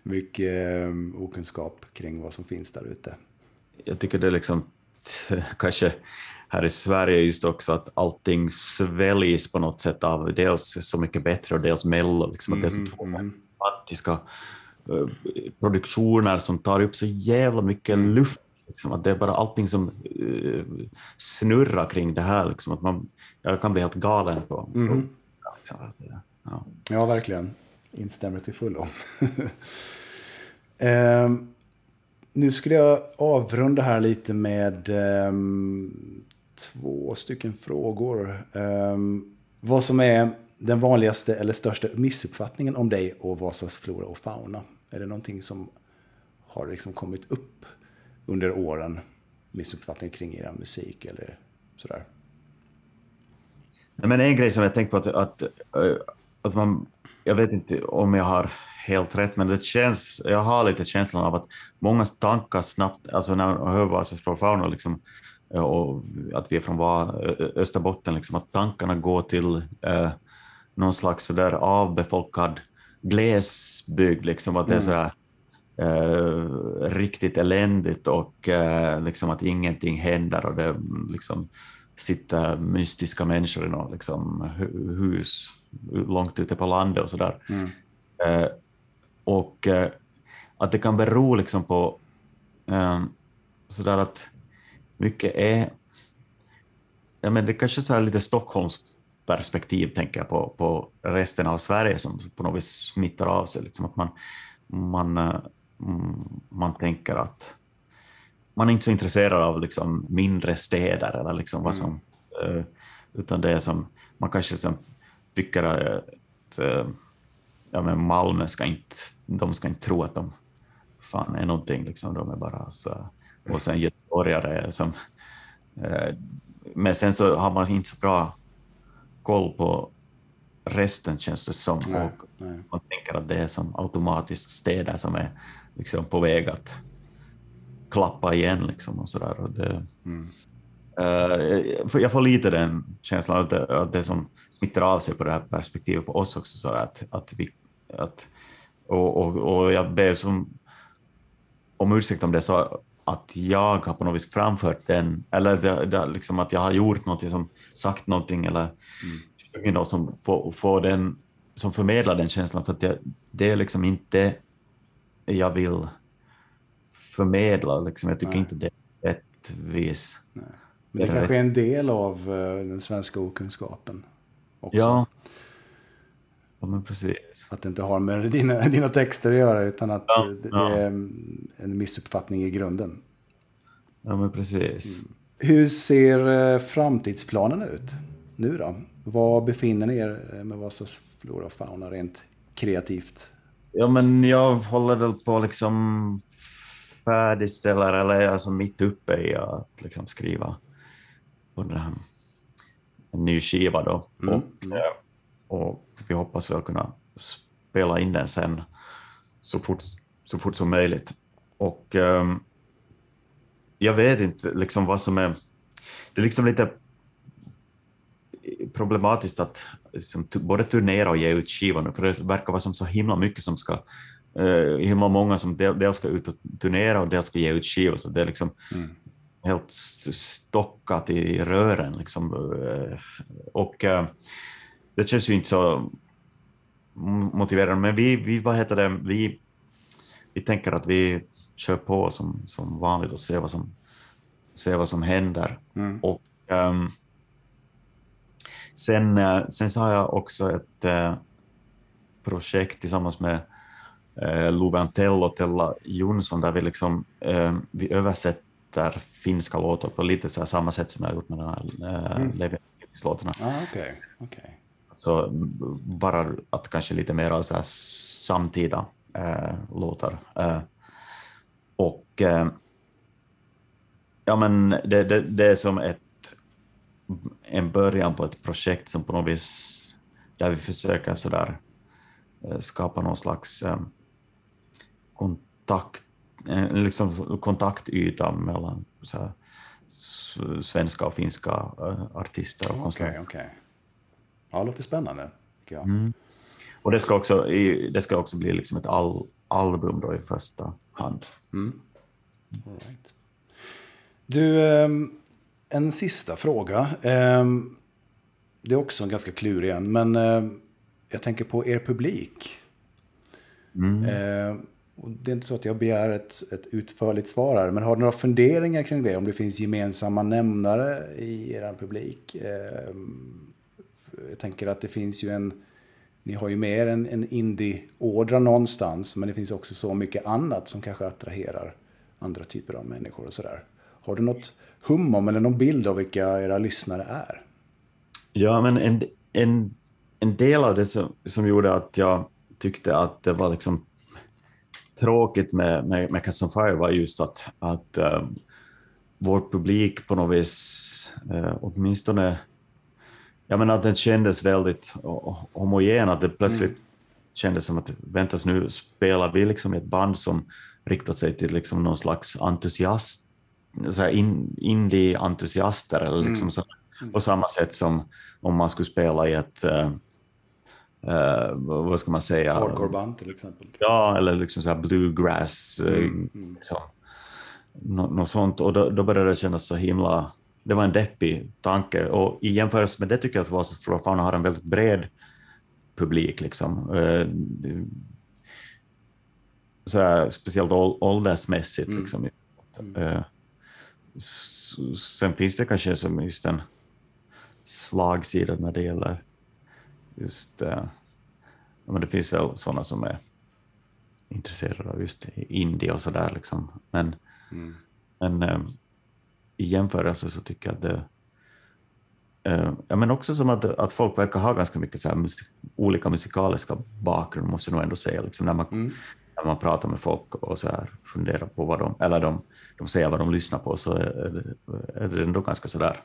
mycket um, okunskap kring vad som finns där ute. Jag tycker det är liksom (laughs) kanske här i Sverige just också att allting sväljs på något sätt av dels Så mycket bättre och dels Mello. Liksom, att det är så mm, två mm. fantastiska uh, produktioner som tar upp så jävla mycket mm. luft Liksom, att det är bara allting som uh, snurrar kring det här. Liksom, att man, jag kan bli helt galen på. Mm. Liksom, ja. ja, verkligen. Instämmer till fullo. (laughs) eh, nu skulle jag avrunda här lite med eh, två stycken frågor. Eh, vad som är den vanligaste eller största missuppfattningen om dig och Vasas flora och fauna? Är det någonting som har liksom kommit upp under åren missuppfattning kring er musik eller sådär? Men en grej som jag tänkt på att, att, eh, att man, jag vet inte om jag har helt rätt, men det känns, jag har lite känslan av att många tankar snabbt, alltså när man hör Vasas Fauna liksom, och att vi är från Österbotten, liksom, att tankarna går till eh, någon slags där avbefolkad glesbygd, liksom, att det är mm. sådär eh, riktigt eländigt och eh, liksom att ingenting händer och det liksom sitter mystiska människor i något liksom, hus långt ute på landet och sådär. Mm. Eh, och eh, att det kan bero liksom på eh, sådär att mycket är, ja men det är kanske så här lite Stockholms perspektiv tänker jag på, på resten av Sverige som på något vis smittar av sig. Liksom att man, man eh, Mm, man tänker att man är inte så intresserad av liksom mindre städer eller liksom vad som, mm. utan det är som man kanske som tycker att eh, ja, men Malmö ska inte, de ska inte tro att de fan är någonting, liksom, de är bara så, och sen göteborgare som, eh, men sen så har man inte så bra koll på resten känns det som, nej, och nej. man tänker att det är som automatiskt städer som är liksom på väg att klappa igen. Liksom och så där. Och det, mm. uh, jag får lite den känslan att det, att det som smittar av sig på det här perspektivet på oss också. Så att, att vi, att, och, och, och jag ber som, om ursäkt om det så att jag har på något vis framfört den, eller det, det, liksom att jag har gjort någonting, som sagt någonting eller mm. något som får, får den, som förmedlar den känslan, för att det, det är liksom inte jag vill förmedla. Liksom. Jag tycker Nej. inte det är rättvis. Nej. Men det, det kanske är en del av uh, den svenska okunskapen också. Ja. ja, men precis. Att det inte har med (laughs) dina, dina texter att göra utan att ja, det, ja. är en missuppfattning i grunden. Ja, men precis. Mm. Hur ser uh, framtidsplanen ut nu då? Var befinner ni er med Vasas flora och fauna rent kreativt? Ja, men jag håller väl på liksom färdigställer eller alltså mitt uppe i att liksom skriva en ny skiva då. Mm. Och, eh, och vi hoppas väl kunna spela in den sen så fort, så fort som möjligt. Och um, jag vet inte liksom vad som är... Det är liksom lite problematiskt att liksom, både turnera och ge ut skivor nu, för det verkar vara som så himla mycket som ska eh, himla många som dels ska ut och turnera och dels ska ge ut skivor, så det är liksom mm. helt stockat i rören. Liksom. Eh, och eh, det känns ju inte så motiverande, men vi, vi vad heter det, vi vi tänker att vi kör på som, som vanligt och ser vad som, ser vad som händer. Mm. Och, um, sen, sen så har jag också ett uh, projekt tillsammans med Antell och Tella Jonsson där vi, liksom, uh, vi översätter finska låtar på lite så samma sätt som jag har gjort med de här uh, Mm. Levi-låtarna. Ah, Okej, okej. Så bara att kanske lite mer så här samtida eh, låtar. Eh, och eh, ja, men det, det, det är som ett, en början på ett projekt som på något vis där vi försöker så där, eh, skapa någon slags eh, kontakt, eh, liksom kontaktyta mellan så här, svenska och finska eh, artister och Okej, konstnärer. okej. Ja, det låter spännande. jag. Mm. Och det ska också, det ska också bli liksom ett all, album då i första hand. Mm. Right. Du, ehm, en sista fråga. Det är också en ganska klurig en, men jag tänker på er publik. Mm. Och Det är inte så att jag begär ett, ett utförligt svar här, men har du några funderingar kring det? Om det finns gemensamma nämnare i er publik? Eh, Jag tänker att det finns ju en... Ni har ju mer en, en indie-ådra någonstans, men det finns också så mycket annat som kanske attraherar andra typer av människor och sådär. Har du något hum om eller någon bild av vilka era lyssnare är? Ja, men en, en, en del av det som, som gjorde att jag tyckte att det var liksom tråkigt med, med, med Cats on Fire var just att, att um, vår publik på något vis, uh, åtminstone, jag menar att den kändes väldigt ho- homogen, att det plötsligt kändes som att väntas nu spelar vi liksom ett band som riktar sig till liksom någon slags entusiast, så in, indie-entusiaster eller liksom så, på samma sätt som om man skulle spela i ett, eh, eh, vad ska man säga, Hardcore-band till exempel. Ja, eller liksom så bluegrass, eh, Mm, liksom, nå- något sånt. Och då, då började det kännas så himla... Det var en deppig tanke. Och i jämförelse med det tycker jag att Vaasa Flora Fauna har en väldigt bred publik. Liksom. Eh, så här, speciellt ål- åldersmässigt. Mm. Liksom. S- Sen finns det kanske som just en slagsida när det gäller just... eh, men det finns väl sådana som är intresserade av just indie och sådär. Liksom. Men, Mm. men eh, i jämförelse så tycker jag att det... eh, ja, men också som att, att folk verkar ha ganska mycket så musik, olika musikaliska bakgrund, måste jag nog ändå säga. Liksom, när, man, Mm. när man pratar med folk och så här, funderar på vad de... Eller de, de säger vad de lyssnar på, så är det, är det ändå ganska så där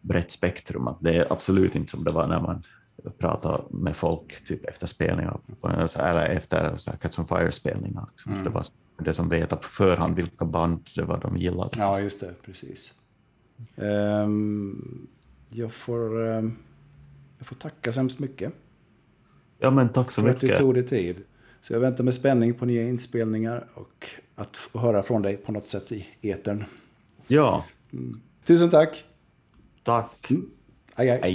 brett spektrum. Att det är absolut inte som det var när man pratade med folk typ efter spelningar, eller efter så här Cats on Fire-spelningar. Liksom. Mm. Det var det som vet på förhand vilka band det var de gillade. liksom. Ja, just det. Precis. Ehm, jag, får, ehm, jag får tacka så hemskt mycket Ja, men tack så för att du mycket. tog dig tid. Så jag väntar med spänning på nya inspelningar och att höra från dig på något sätt i etern. Ja, Tusen tack! Tack. Aj, aj. Hej.